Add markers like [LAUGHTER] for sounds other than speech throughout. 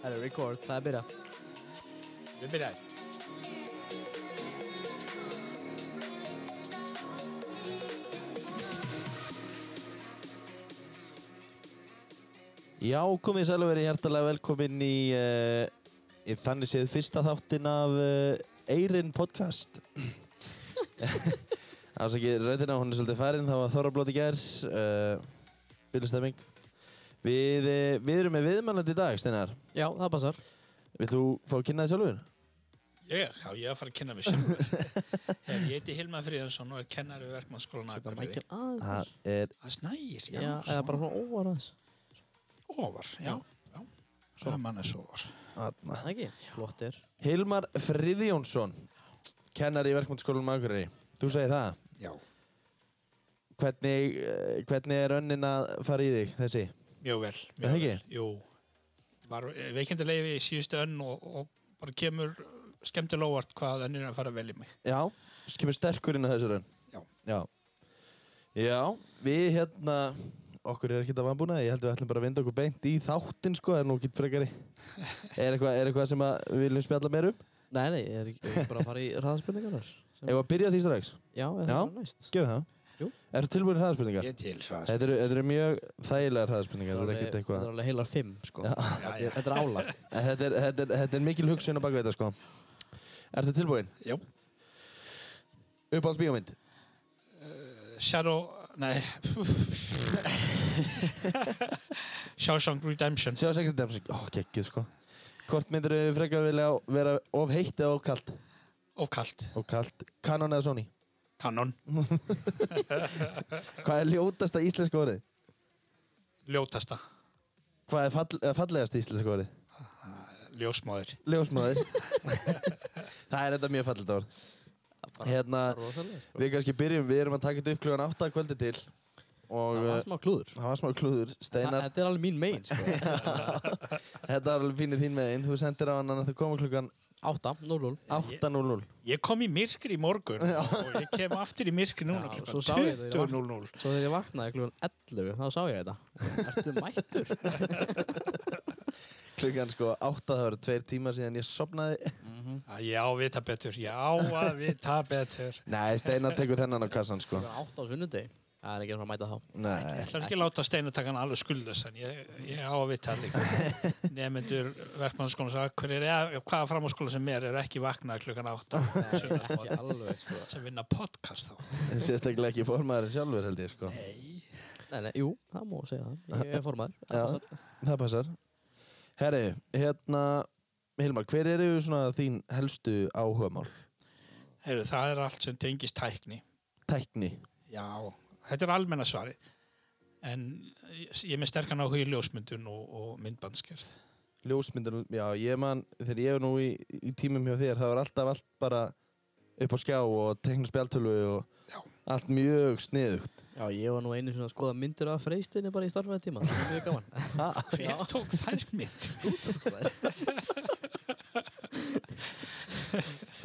Það er record, það er byrja. Við byrjaði. Já, komið sæl og verið hjertalega velkomin í, uh, í þannig séð fyrsta þáttin af uh, Eyrin podcast. Ásakið rauðina, hún er svolítið færin, það var Þorrablóti gærs, uh, byrjastemming. Við, uh, við erum með viðmannandi í dag, Steinar. Já, það passar. Vilt þú fá að kynna þið sjálfur? Ég, já, ég er að fara að kynna mig sjálfur. [LAUGHS] Hef, ég heiti Hilmar Fríðansson og er kennari við verkmannsskólan Akureyri. Það er, Það snægir, já. Já, eða bara svona óvar aðeins. Óvar, já. já. Svo er manni svo óvar. Það ekki? Flott er. Hilmar Friðjónsson, kennari í verkmyndaskólanum Akureyri. Þú segir það. Já. Hvernig, uh, hvernig er önnin að fara í þig, þessi? Mjög vel. Er það Mjög ekki? vel. Jú. Var veikindilegi í síðustu önn og, og bara kemur skemmtilega óvart hvað önnir er að fara vel í mig. Já, kemur sterkur inn á þessu raun. Já. Já. Já, við hérna, okkur er ekkert að vanbúna, ég held að við ætlum bara að vinda okkur beint í þáttinn sko, það er nú ekki frekari. [LAUGHS] er, eitthvað, er eitthvað sem að við viljum spjalla meir um? Nei, nei, ég er ekki ég er bara að fara í hraðspurningarnar. Ef að byrja því strax? Já, er það bara næst? Gerum það. Jú. Ertu tilbúin hraðspurningar? Ég til, hvað? Þetta eru, þetta eru mjög þægilegar hraðspurningar, Þetta er er ekkert alveg- þetta eitthvað. er alveg heilar fimm, sko. Þetta er álag. En [LAUGHS] Þetta er, þetta, er, þetta er mikil hugsun á baka þetta sko. Ertu tilbúin? Já. Uppáhalds bíómynd? Shadow, nei. [LAUGHS] Shawshank Redemption. Sekret demsing. Ó, geggið sko. Hvort myndir þau frekar vilja vera of heitt eða of kalt? Of kalt. Of kalt. Canon eða Sony? Canon. [LAUGHS] Hvað er ljótasta íslenska orðið? Ljótasta. Hvað er fall, eða fallegasta íslenska orðið? Ljósmóður. Ljósmaður. [LAUGHS] það er þetta mjög fallet orð. Hérna, sko. við kannski byrjum, við erum að taka þetta upp klugan 8 að kvöldi til. Og Það var smá klúður. það var smá klúður. Steinar, Þetta er alveg mín megin, sko. [LAUGHS] þetta var alveg pínir þín með einn. Þú sendir á hann að þau koma klugan 8, 0, 0. 8.00. Ég kom í myrkri í morgun og ég kem aftur í myrkri núna Já, klukkan svo sá ég það, ég 20.00. Svo þegar ég vaknaði klukkan 11, þá sá ég þetta. Ertu mættur? [LAUGHS] Klugan sko 8, það voru tveir tímar síðan ég sopnaði. Já, ég á að vita betur, ég á að vita betur. Nei, Steinar tekur þennan á kassan sko. Klukkan 8 á sunnudegi. Það er ekki að mæta þá. Nei. Ég ætla ekki að láta steinutakan alveg skuldast en ég, ég á að vita líka. Nefnendur er, eða hvaða framháskóla sem er, er ekki vaknað klukkan 8 Ekki alveg, sko. sem vinna podcast þá. Sérstaklega ekki formaður sjálfur held ég sko. Nei. Nei, nei, jú, það má segja það. Ég er formaður. það Já, passar. það passar. Herri, hérna, Hilmar, hver eru svona þín helstu áhugamál? Heyrðu, það er allt sem tengist tækni. Tækni. Já, þetta er almenna svari. En ég er með sterkan áhuga í ljósmyndun og, og myndbandskerð. Ljósmyndir, já, ég man, þegar ég er nú í, í tímum hjá þér, það var alltaf allt bara upp á skjá og tekna spjaltölu og Já. allt mjög sniðugt. Já, ég var nú einu svona að skoða myndir af freystinni bara í starfæði tíma. Það er mjög gaman. [LAUGHS] Hver tók þær mynd? [LAUGHS] Þú tókst það.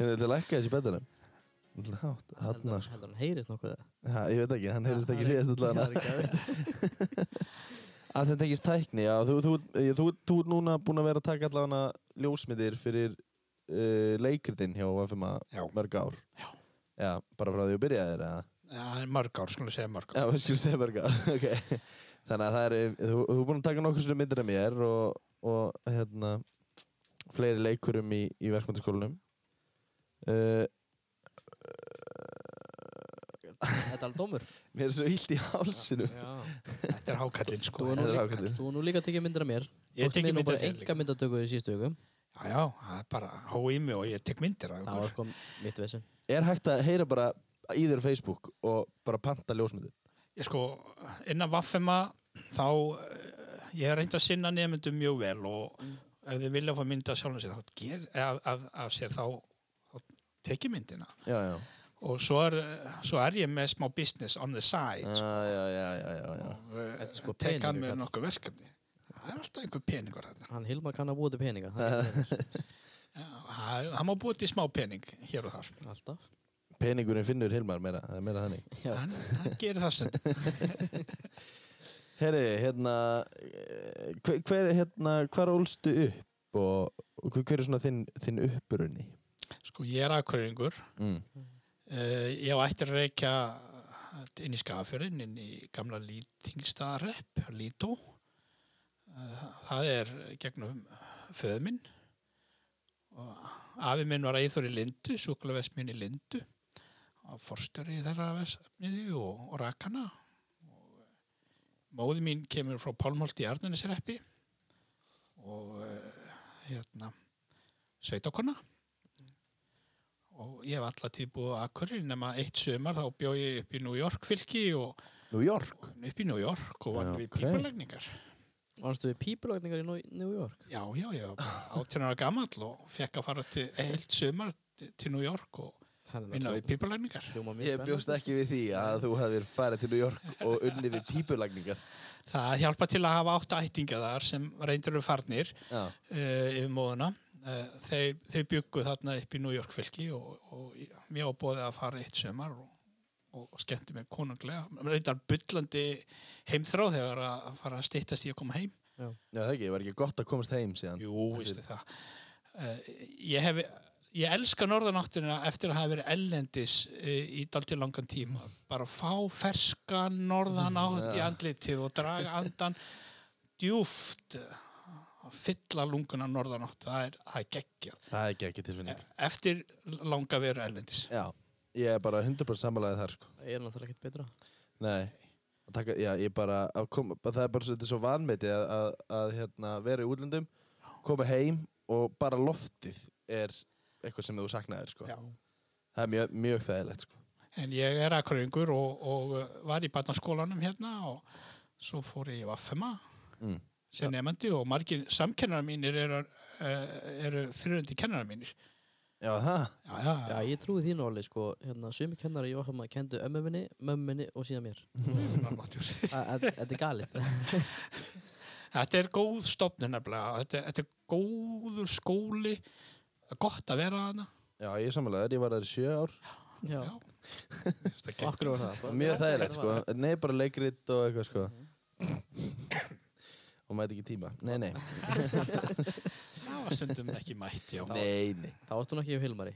Ég vil lækka þessi betanum. Sko. Heldur hann heyrist nokkuð? Já, ég veit ekki, hann heyrðist ekki síðast allavega. [LAUGHS] Það er ekki aðeins. Að þetta ekki tækni, já, þú, þú, þú, þú, þú ert núna búin að vera að taka allavega ljósmyndir fyrir uh, leikritinn hjá FMA mörg ár. Já. Já, bara frá því þú byrjaðir, eða? Já, mörg ár, skulum segja mörg ár. Já, við skulum segja mörg ár, [LAUGHS] ok. Þannig að það er, þú, þú er búin að taka nokkur svona myndir af mér og, og hérna, fleiri leikurum í, í verkmyndaskólanum. Uh, Þetta er alveg dómur. mér er svo illt í hálsinu. Já. Þetta er hákallinn, Þú sko. er nú líka, ákveðið. þú er nú líka tekið myndir af mér. Ég nú myndir bara af þér líka. enga myndatöku í síðustu viku. Já, já, það er bara hó í mig og ég tek myndir af Það var ykkur. sko mitt vissin. Er hægt að heyra bara í þér á Facebook og bara panta ljósmyndir? Ég sko, innan Vaffema, þá, eh, ég hef reynd að sinna nefndum mjög vel og ef þið vilja fá mynda af sjálfum sér, þá ger, af, af, af sér, þá, þá tek ég myndina. Já, já. Og svo er, svo er ég með smá business on the side, sko. já, já, já, já, já. Og eh, sko tek að peningur, mér nokkuð verkefni. Það er alltaf einhver peningur þarna. Hann Hilmar kann að búa til peninga. Það [LAUGHS] Já, Það það má búið til smá pening hér og þar. alltaf. Peningurinn finnur Hilmar meira, er meira. [LAUGHS] Hann, hann gerir það stund. [LAUGHS] Herri, hérna, eh, hver, hver, hérna, hvar ólstu upp og, og hver er svona þinn, þinn uppbrunni? Sko, ég er aðkværingur. Mm. Uh, ég á ættir að reykja inn í skafjörinn, inn í gamla Lýtingstaðarepp, Lító. Uh, það er gegnum föðu minn. Og afi minn var eithor í Lindu, súkulavest minn í Lindu. Og forstöri þeirra vesmiði og, og rakana. Eh, móði mín kemur frá Pálmholt í Arnanesreppi. Og uh, hérna, sveitakonna og ég hef alltaf tíð búið á Akureyri nema eitt sömar þá bjó ég upp í New York fylki og New York? upp í New York og var Já, við ok. pípulegningar. Varstu við pípulagningar í Nú- New York? Já, já, ég var bara 18 ára gamall og fekk að fara til heilt sömar til New York og vinna við pípulegningar. Ég bjóst ekki við því að þú hefði verið farið til New York og unnið við pípulagningar. Það hjálpa til að hafa átt ættinga þar sem reyndur eru farnir Já. uh, yfir móðuna. Uh, þeir, þeir byggu þarna upp í New York fylki og, og ég- mér var bóðið að fara eitt sömar og, og skemmti mig konunglega. Reyndar byllandi heimþrá þegar að fara að styttast í að koma heim. Já, það ekki, var ekki gott að komast heim síðan. Jú, vistu það. Uh, ég hef, ég elska norðanáttina eftir að hafa verið ellendis uh, í dalti langan tíma. Bara fá ferska norðanátt í andlitið og draga andan djúft að fylla lunguna norðanátt. Það er, það er geggjað. Það er ekki tilfinning. Eftir langa veru ellendis. Já, ég er bara 100% sammálaðið þar, sko. Það er náttúrulega ekkert betra. Nei, að taka, já, ég bara, að koma, það er bara svo- þetta er svo vanmetið að, að, að hérna, vera í útlöndum, koma heim og bara loftið er eitthvað sem þú saknaðir, sko. Já. Það er mjög, mjög þægilegt, sko. En ég er akkuringur og, og var í barnaskólanum hérna og svo fór ég í Vaffema Mm. Sem nefandi og margir samkennarar mínir eru, uh, eru fyriröndi kennarar mínir. Já, það? Já, já, Já, já. ég trúi þínu alveg, sko. Hérna, sumi kennari í Óhama kendu ömmu minni, mömmu minni og síðan mér. Að- að- [LAUGHS] Þetta er galið. [LAUGHS] Þetta er góð stofnun nefnilega. Þetta, þetta er góður skóli. Er gott að vera hana. Já, ég sammálaðið, ég var í sjö ár. Já. Akkur var það. Mjög þægilegt, sko. Nei, bara leikrit og eitthvað, sko. Og mæti ekki tíma. Nei, nei. [LAUGHS] Það var stundum ekki mætt, já. Nei, nei. Þá varstu nú ekki hjá Hilmari.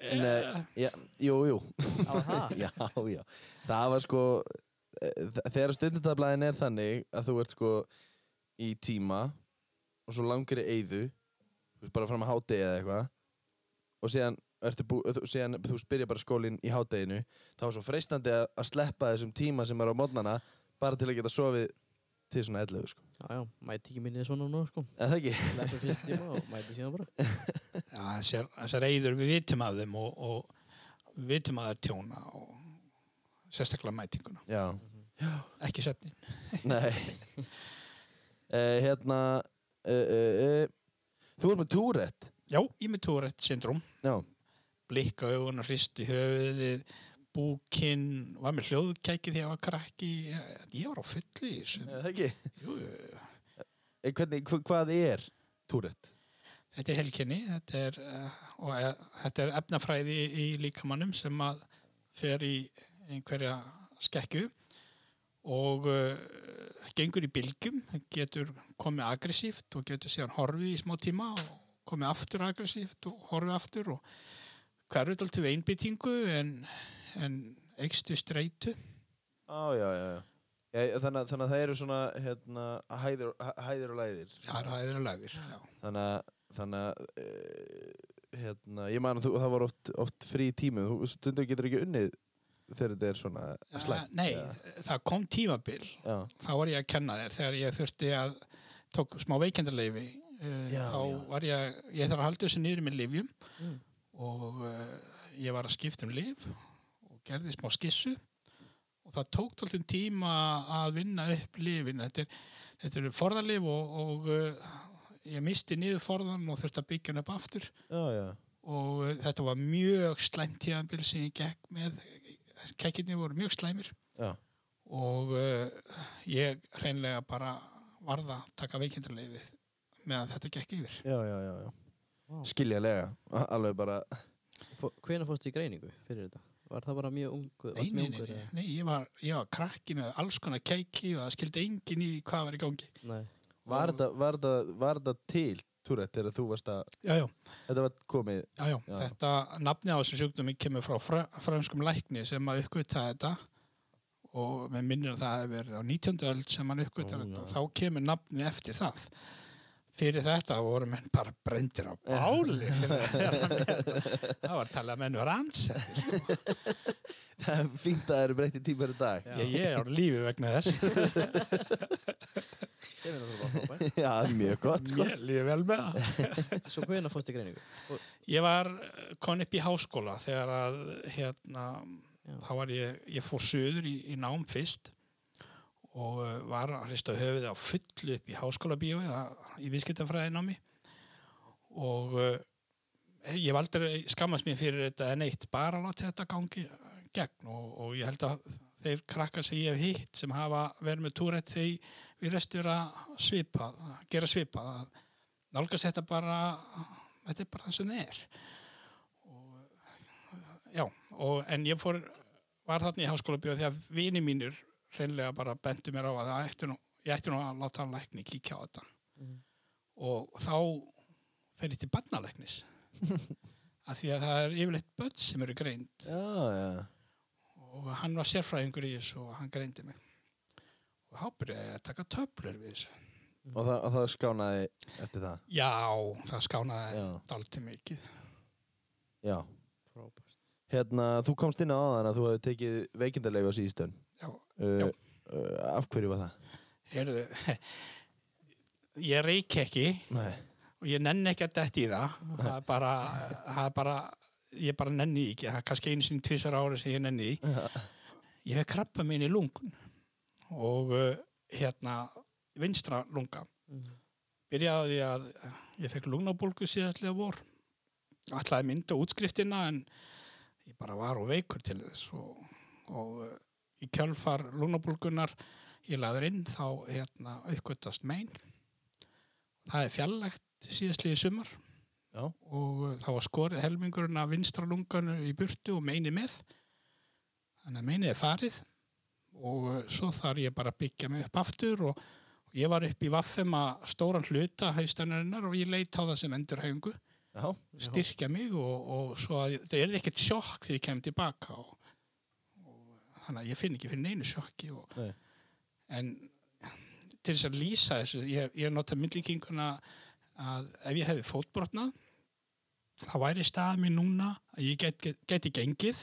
Nei, já, jú, jú. Það var [LAUGHS] það? já, já. Það var sko, eh, þegar stundindablaðin er þannig að þú ert sko í tíma og svo langar í eyðu, þú veist bara fram að hádegi eða eitthvað og síðan, ertu bú, síðan þú spyrja bara skólinn í hádeginu, þá er svo freistandi að, að sleppa þessum tíma sem er á mótnana bara til að geta sofið til svona 11, sko. Já, já, mæti ekki minni svona nú, sko. En það ekki? Leppur fyrst tíma og mæti síðan bara. [LAUGHS] Já, þessar, þessar reyður við vitum af þeim og, og vitum að það er tjóna og sérstaklega mætinguna. Já. Ekki söfnin. [LAUGHS] Nei. uh, hérna, uh, uh, uh, þú ert með túrætt. Já, ég er með Tourette syndrom. Já. Blikka augun, hristi höfuðið, búkinn, var með hljóðkæki þegar ég var krakki. Ég var á þessu. Er Það ekki? Jú, jú. Eh, Hvernig, hva- hvað er túrætt? Þetta er helkenni þetta er, uh, og uh, þetta er efnafræði í líkamannum sem að fer í einhverja skekju og uh, gengur í bylgjum, getur komið aggressíft og getur síðan horfið í smá tíma og komið aftur aggressíft og horfið aftur og hverfið alltaf einbyttingu en, en eikstu streitu. Á, já, já, þannig, þannig að það eru svona hérna, hæðir, hæ- hæðir og læðir. Það er aðeins lagðir. Já. Þannig að, þannig að uh, hérna, ég man að þú, það var oft, oft frí tími. Þú stundum getur ekki unnið þegar þetta er svona slæmt. Nei, eða- það kom tímabil Já, þá var ég að kenna þér þegar ég þurfti að tók smá veikendarleifi uh, Já, þá já. var ég ég þarf að halda þessu niður með livjum Mm. og uh, ég var að skipta um liv og gerði smá skissu og það tók tóltum tíma að vinna upp lifin þetta, er, þetta eru forðarlif og, og uh, ég misti niður forðan og þurfti að byggja hann upp aftur já, já. og uh, þetta var mjög slæmt tíðanbil sem ég gekk með kekkinni voru mjög slæmir já. og uh, ég hreinlega bara varða að taka veikindarleifið meðan þetta gekk yfir. Já, já, já, já. Vá. Skiljanlega. A- Alveg bara, Hvenær fórstu í greiningu fyrir þetta? Var það bara mjög ungu? Nei, nei, nei, nei, nei ég, var, ég var krakki með alls konar keiki og það skildi engin í hvað var í gangi. Nei. var þetta, til Tourette þegar þú varst að, Já, já, þetta var komið, já, já. Já. Þetta nafni á þessum sjúkdómi kemur frá fr franskum lækni sem að uppgöta þetta og með minnir að það hefur verið á 19. öld sem hann uppgötar Ó, þetta og þá kemur nafni eftir það. Fyrir þetta voru menn bara brendir á báli. Það var talað að menn var ansettir. Sko. það er fínt að það eru breytti tímar í dag. Ég, ég er á lífi vegna þess. Já, mjög gott, sko. Ég lífi vel með það. Svo hvernig fórst í greiningu? Og, Ég var eh, kon upp í háskóla þegar að hérna, Já. þá var ég, ég fór söður í, í nám fyrst og uh, var að hrista höfuði á fullu upp í háskóla bíói í viðskiptafræði námi. Og uh, ég hef aldrei skammast mér fyrir þetta en eitt bara láti þetta gangi gegn. Og, og ég held að þeir krakka sem ég hef hitt sem hafa verið með túrætt þeir við restur að svipa, gera svipa nálgast þetta bara þetta er bara það sem það er. Og já, og, en ég fór var þarna í háskóla bíó þegar vini mínir hreinlega bara bentu mér á að það ætti nú, ég ætti nú að láta hann lækni kíkja á þetta Mhm. og þá fer ég til barnalæknis [LAUGHS] af því að það er yfirleitt börn sem eru greind Já, já. og hann var sérfræðingur í þessu og hann greindi mig og þá byrjaði ég að taka töflur við þessu Og það, og það skánaði eftir það. já, það skánaði dalti mikið Já. frábært. Hérna, þú komst inn á aðan að þú hefði tekið veikindarleifa síðustön. já, Uh, af hverju var það? heyrðu [LAUGHS] ég reik ekki. Nei. og ég nenni ekki að detti í það. Það er bara, það er bara ég bara nenni ekki, það er kannski einu sinni tvisar ári sem ég nenni því. Ég hef krabba mín í lungun. Og uh, hérna vinstra lunga. Mhm. byrjaði að ég fekk lungnabólgu síðastlega vor. Að mynda útskriftina en ég bara var og veikur til þess og, og uh, í kjölfar lungnabólgunar ég laður inn þá hérna uppgötast mein. Það er fjarlægt síðastlega sumar Já. og uh, þá var skorið helmingurinn af vinstra lunganu í burtu og meini með. Þannig að meinið er farið og uh, svo þarf ég bara að byggja mig upp aftur og og ég var upp í Vaffema stóran hluta haustannarinnar og ég leit á það sem endurhæfingu. Styrkja mig og, og svo að það er ekkert sjokk þegar ég kem tilbaka og þannig að ég finn ekki fyrir neinu sjokki og, Nei. en til þess að lýsa þessu ég, ég nota myndlíkinguna að ef ég hefði fótbrotnað þá væri stað mér núna að ég get, get, geti gengið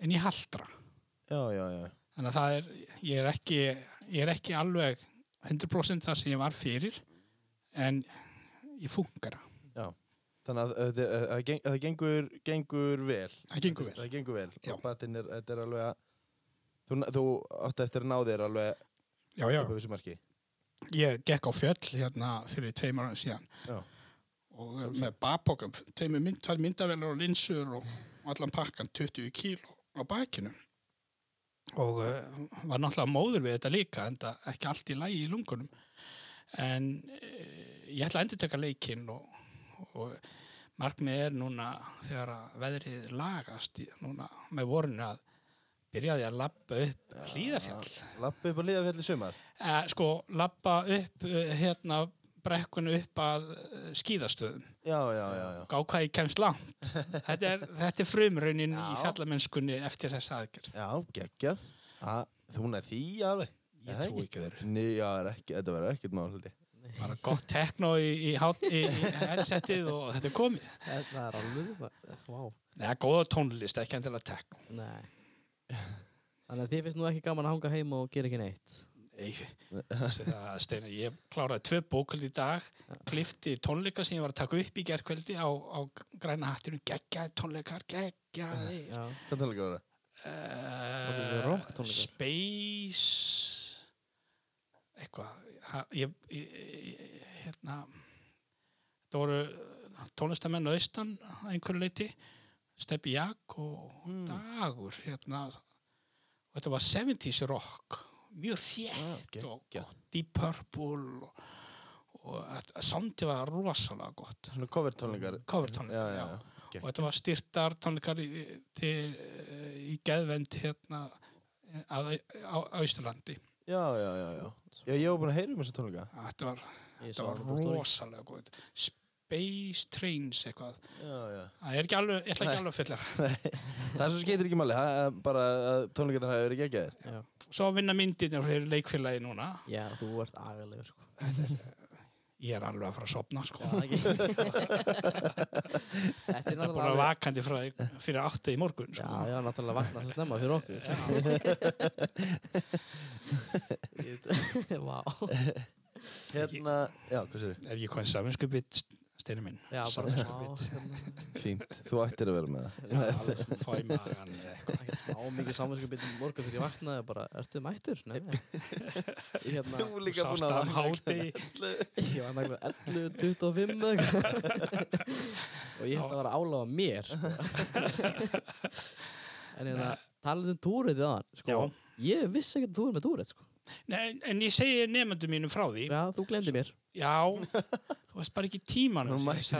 en ég haldra Já, já, já. þannig að það er ég er ekki, ég er ekki alveg 100% það sem ég var fyrir en ég funkar Þannig að það geng- að það gengur, gengur vel. það gengur vel Það gengur vel. Og þetta er alveg að, þú, þú átti eftir að ná þér alveg já, já. upp á þessu marki. ég gekk á fjöll hérna fyrir tveim ára síðan Já. og eh, með bakpókum tveimur mynd, tvær myndavelar og linsur og allan pakkan 20 kíló á bakinu og uh, var náttúrulega móður við þetta líka en það ekki allt í lægi í lungunum en uh, ég ætla að endur teka leikinn og, og markmið er núna þegar að veðrið lagast núna með vorinu að byrjaði að lappa upp hlýðafjall Lappi upp á liðafjalli sumar. eh, sko, lappa upp eh, hérna brekkunu upp að eh, skíðastöðum Já, já, já, já. gá hvað ég kemst langt [LAUGHS] þetta er, þetta er frumraunin í Já. fjallamennskunni eftir þessa aðgerð Já, geggjað. Að, þú nær því alveg. ég Það trú ekki. ekki þeir Ný, já, er ekki, þetta verður ekkert mál, held ég. bara gott tekno í, í, hát- í, í headsetið og þetta er komið Það er alveg, vá. Nei, góða tónlist, ekki endilega tekno Nei. Þannig að þið finnst nú ekki gaman að hanga heima og gera ekki neitt. Nei, það Steinar, ég kláraði tvö bókvöld í dag klifti tónleika sem ég var að taka upp í gerkvöldi á, á græna hattinu geggjaði tónleikar, geggjaði Já. Hvað tónleika var það? uh? Space eitthvað ég, ég, ég, hérna það voru tónlistamenn á austan að einhverju leiti Steppi Jak og Mm. Dagur hérna og þetta var 70s rock mjög þétt Já, og geggjað. gott Deep Purple og, og soundið var rosalega gott Svona cover tónleikar. cover já, já. og þetta var styrtar tónleikar í, til, í geðvend hérna að, á Ísturlandi Já, já, já, já. Ég var búin að heyra um þessa tónleika. þetta var, þetta var það á story. Space Trains eitthvað. Já, já. Það er ekki alveg, ég ætla ekki alveg að fylla. [LAUGHS] Það er svo skeitir ekki máli, það er bara að tónleikarnar hafi verið geggjaðir. Já, Svo að vinna myndirnir fyrir leikfélagi núna. já þú ert agalegur sko. Ég er alveg að fara að sopna, sko. Já, ekki. Þetta er bara vakandi frá, fyrir áttið í morgun, Já, sko. já, náttúrulega vakna það snemma fyrir okkur. [LAUGHS] Vá. Hérna, já, hvað sér Er ég hvað saminskupið, steinu minn? Já. Samviskubit. Fínt, þú ættir að vera með það. Í magan eða eitthvað. Ekkert smá mikið saminskapið morgun fyrir ég vaknaði og bara, ertu mættur? Nei, nei. Ég hérna, Þú líka búin að að háti. [LAUGHS] ég var náttúrulega 11, 25 eða eitthvað. og ég held að vera áláð á mér, sko. en hérna, talað um túrið sko. Já. Ég vissi ekki að þú er með túrið, sko. Nei, en ég segi nefndum mínum frá því. Já, þú glemdi mér. Já, þú varst bara ekki.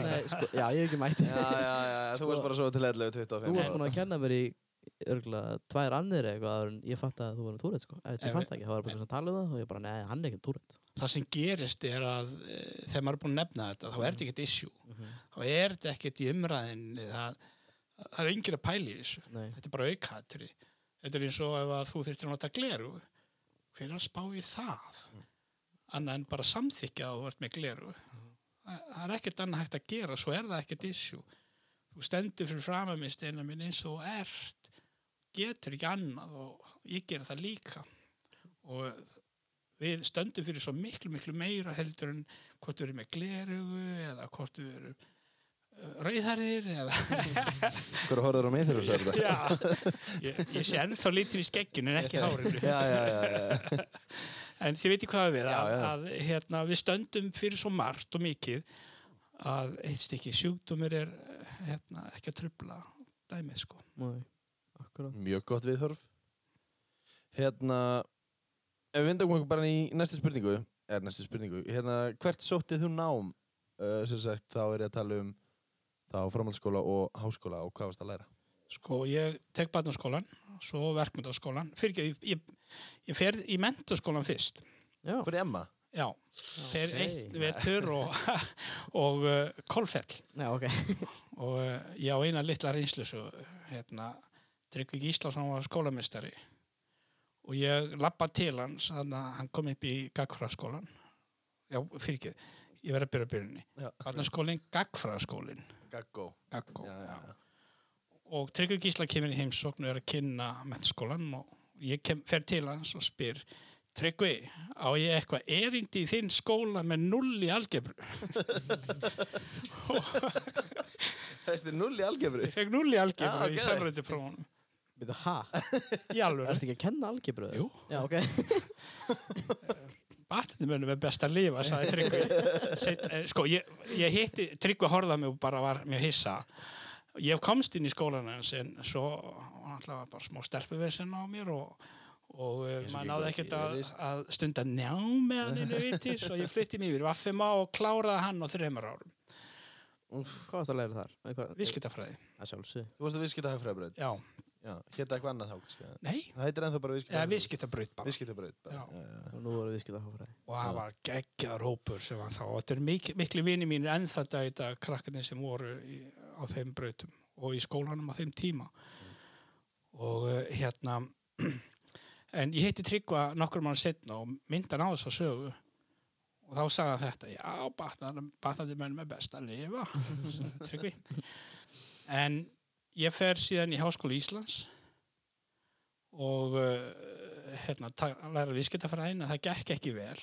Nei, sko, já, ég hef ekki mætt. Já, já, já, þú Sko- varst bara svo til 11, 25. Þú varst búin að kenna mér í örgulega tvær annir eitthvað ég fatt að þú var með túrið sko. Ég fatt ekki, það var bara eitthvað sem tala um það og ég bara, nei, hann er ekki túrið. Það sem gerist er að e, þegar maður er búin að nefna þetta, þá er þetta ekkert issue. Mhm. Þá er þetta ekkert í umræðinni. Það, það er enginn að pæla í þessu. Nei, Þetta er bara aukatri. Þetta er eins og ef að þú þurftir að nota gleru. Hver er að spá í það? Annað en bara samþykja að þú ert með gleru. Það það er ekkert annað hægt að gera, svo er það ekkert issue. Þú stendur fyrir fram að mér steina minn eins og ert. Getur ekki annað og ég ger það líka. Og við stöndum fyrir svo miklu, miklu meira heldur en hvort við erum með glerugu eða hvort við erum uh, rauðharðir eða [LAUGHS] Hver horfður á mig þegar þú sagði þetta? Já, ég, ég sé ennþá lítið í skegginu en ekki hárinu. [LAUGHS] Já, já, já, já. [LAUGHS] En þið veitir hvað við, Já, að, já. að hérna, við stöndum fyrir svo margt og mikið að eitt stykki sjúkdómur er hérna, ekki að trubla dæmið sko. nei. Mjög gott viðhörf. Hérna, ef við vindum okkur bara í næstu spurningu, er næstu spurningu, hérna, hvert sóttið þú nám, uh, sem sagt, þá er ég að tala um þá framhaldsskóla og háskóla og hvað varst að læra? Sko, ég tek barnaskólan, svo verkmyndaskólan. Fyrir ekki, ég, ég, ég fer í mentaskólan fyrst. Já, Fyrir Emma? Já, fer ok. eitt vetur og, [LAUGHS] og uh, kolfell. já, ok. [LAUGHS] og uh, ég á eina litla reynslu svo, hérna, Tryggvi Gíslason var skólamestari og ég lappa til hans hann kom upp í gagfræðaskólan já, fyrir ekki ég verði að byrja byrjunni Já. Barnaskólinn, gagfræðaskólinn Gaggó. Gaggó, Já, já, já. Og Tryggvi Gísla kemur í heimsókn og er að kynna mennskólan og ég kem, fer til hans og spyr Tryggvi, á ég eitthvað erindi í þinn skóla með null í algebru [LAUGHS] Fæstu null í algebru? ég fekk null í algebru Já, í ok. samrætti prófunum Veitu, ha? í alveg Ertu ekki að kenna algebru? Jú. Já, ok. [LAUGHS] Batni munum er best að lifa, sagði Tryggvi. [LAUGHS] Eh, sko, ég, ég hitti, Tryggvi horfði á mig og bara var mjög hissa. Ég komst inn í skólan hans en svo alltaf bara smá stelpuvesen á mér og, og eh, maður náði ekkert að, að stunda njá með hann inn í vitis og ég flytti mig yfir Vaffima og kláraði hann á þreymar árum. Hvað varst að læra þar? Viskitafræði. Þú varst að viðskipta hagfræðabraut? Já. Já, hétta eitthvað annað þá. Nei, Það heitir ennþá bara. Já. Já, já. Og nú voru hófræði. og það var geggjaður hópur sem var þá og þetta er mik miklu vini mínir enn þetta í dag krakkarnir sem voru í, á þeim brautum og í skólanum á þeim tíma. Og uh, hérna [CLEARS THROAT] en ég heiti Tryggva nokkur mann setna og myndan á þess að sögu. Og þá sagði hann þetta já, batnandi mennum er best að lifa [LAUGHS] Tryggvi. En ég fer síðan í Háskóla Íslands og uh, hérna, læra viðskiptafræðin að það gekk ekki vel.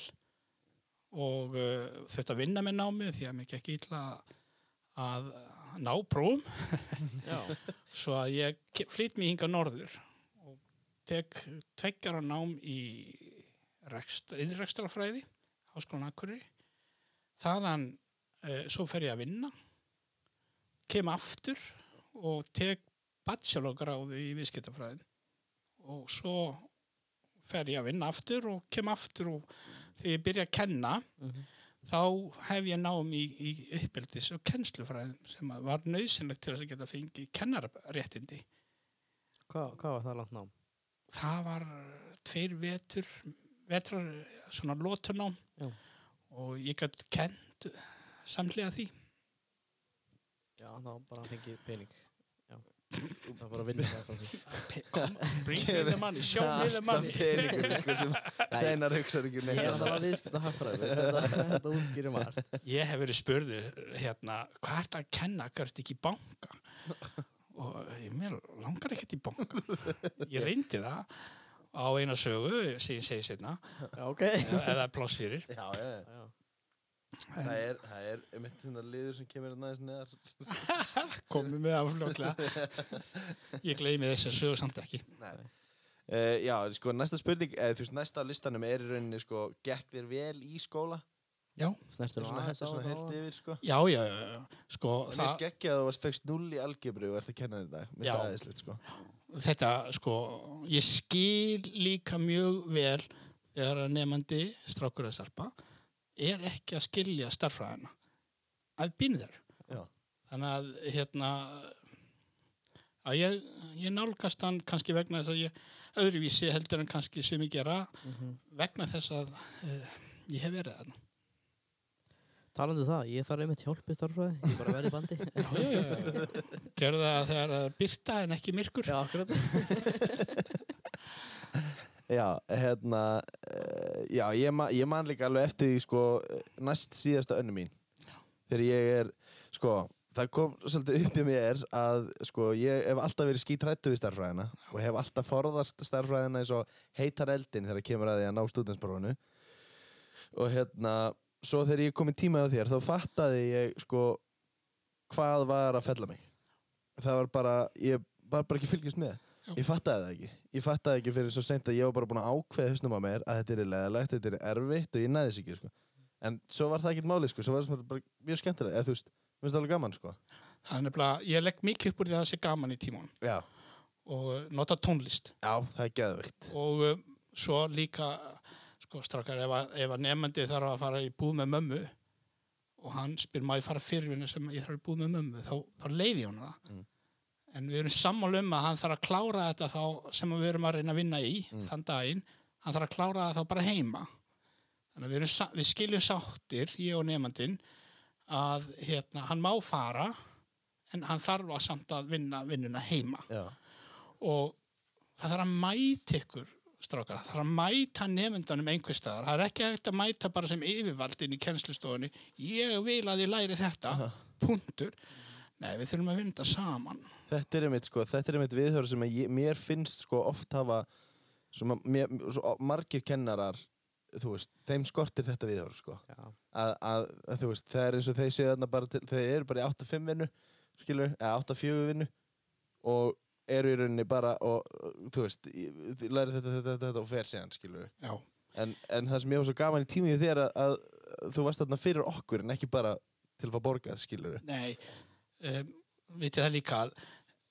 Og uh, þetta vinna með námi því að mér gekk illa að ná prófum. [LAUGHS] Svo að ég flytt mér hinga norður og tek tveggjara nám í rekst, innrekstrafræði háskólan Akureyri. Þaðan uh, svo fer ég að vinna kem aftur og tek bachelorgráðu í viðskiptafræðin og svo fer ég að vinna aftur og kem aftur og þegar ég byrja að kenna Mhm. Þá hef ég nám í, í uppeldis og kennslufræðin sem var nöðsynlegt til að geta fengið kennararéttindi. Hvað, hvað var það langt nám? Það var tveir vetur, vetrar, svona lótunám Já. og ég gætt kent samlega því. Já, þá bara fengið pening. Það er bara að vinna það bring me the money, show me the money. peningur sko sem [LAUGHS] Steinar hugsaður ekki um Ég er neitt alltaf að viðskipta hagfræði. Þetta, [LAUGHS] þetta útskýrir margt. Ég hef verið spurður hérna, hvað ert að kenna, hvað ert ekki í banka? Og ég, mér langar ekkert í banka. Ég reyndi það á eina sögu, sem ég segi sérna, eða, eða pláss fyrir. Já, já, já. Það er, það er eitt svona liður sem kemur hérna aðeins neðar [LAUGHS] Komum með afljóklega. Ég gleymi þess að sögu samt ekki. Nei. Uh, já, sko, næsta spurning, eða þú veist, næsta á listanum er í rauninni, sko, gekk þér vel í skóla? Já, Snertur Svona, heilt yfir, sko. já, já, já, já. Sko, mér það, skekkja að þú varst fegst null í algebru og ert að kenna þetta. Það aðeinslegt, sko. þetta, sko, ég skil líka mjög vel þegar að nefandi strákur að starpa er ekki að skilja starfræðina. I've been there. Já. Þannig að, hérna, að ég, ég nálgast hann kannski vegna þess að ég öðruvísi heldur en kannski sem ég gera Mhm. vegna þess að uh, ég hef verið þarna. Talandi um það, ég þarf einmitt hjálp í starfræði. Ég er bara verið í bandi. [LAUGHS] Gerðu það þegar það er byrta en ekki myrkur. Já, akkurat. [LAUGHS] Já, hérna, uh, já, ég, ma ég man líka alveg eftir því, sko, næst síðasta önnu mín. Þegar ég er, sko, það kom svolítið upp í mér að, sko, ég hef alltaf verið skítrættu við starffræðina og hef alltaf forðast starffræðina eins og heitar eldin þegar kemur að því að ná stúdensprófunu. Og hérna, svo þegar ég kom í tíma á þér, þá fattaði ég, sko, hvað var að fella mig. Það var bara, ég var bara ekki fylgjast með. Já. Ég fattaði það ekki. Ég fattaði ekki fyrir svo seint að ég var bara búin að ákveða hausnum á mér að þetta er leðalegt, þetta er erfitt og ég næði þess ekki, sko. En svo var það ekkert máli, sko. Svo var það bara mjög skemmtilega, eða þú veist, mér finnst það alveg gaman, sko. Það er nefnilega, ég legg mikið upp úr því að það sé gaman í tíman Já. og uh, nota tónlist. Já, það er geðveikt. Og um, svo líka, sko, strákar, ef að, ef að nefandi þarf að fara í búð með mömmu og hann spyr maður fara fyrir vinnu sem ég þarf í búð með mömmu, þá, þá leiði honum það. Mm. En við erum sammála um að hann þarf að klára þetta þá sem við erum að reyna að vinna í Mm. þann daginn, hann þarf að klára það þá bara heima. Þannig að við, við skiljum sáttir, ég og nefandinn, að hérna, hann má fara en hann þarf að samt að vinna vinnuna heima. Já. og það þarf að mæta ykkur strákar, það þarf að mæta nefndanum einhver staðar, það er ekki hægt að mæta bara sem yfirvald inn í kennslustofunni. Ég vil að ég læri þetta. Punktur, nei við þurfum að vinna saman Þetta er einmitt, sko, þetta er einmitt viðhör sem ég, mér finnst, sko, oft hafa, sem að mér, svo margir kennarar, þú veist, þeim skortir þetta viðhör, sko. Að, að, að þú veist, það er eins og þeir séu þarna bara til, þeir eru bara í 8-5 vinnu skilur, eða 8-4 vinnu og eru í rauninni bara og, þú veist, læri þetta, þetta, þetta, þetta og fer síðan, skilur en, en það sem ég var svo gaman í tímið þér að, að, að þú varst þarna fyrir okkur en ekki bara til að fá borgað, skilur nei um, vitið það líka að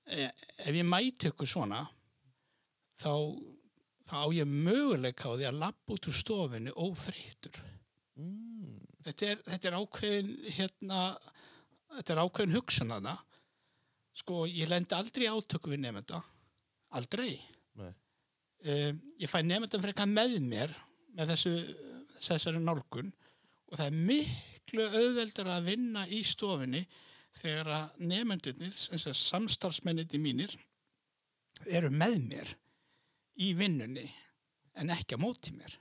ef ég mæti ykkur svona þá þá á ég möguleika á því að lappa út úr stofinu óþreytur mm. þetta er, þetta er ákveðin hérna, þetta er ákveðin hugsun að það sko ég lendi aldrei átöku við nefnda aldrei. Um, ég fæ nefndan frekar með mér með þessu þessari nálgun. Og það er miklu auðveldar að vinna í stofinni þegar að nefndunir samstarfsmenniti mínir eru með mér í vinnunni en ekki á móti mér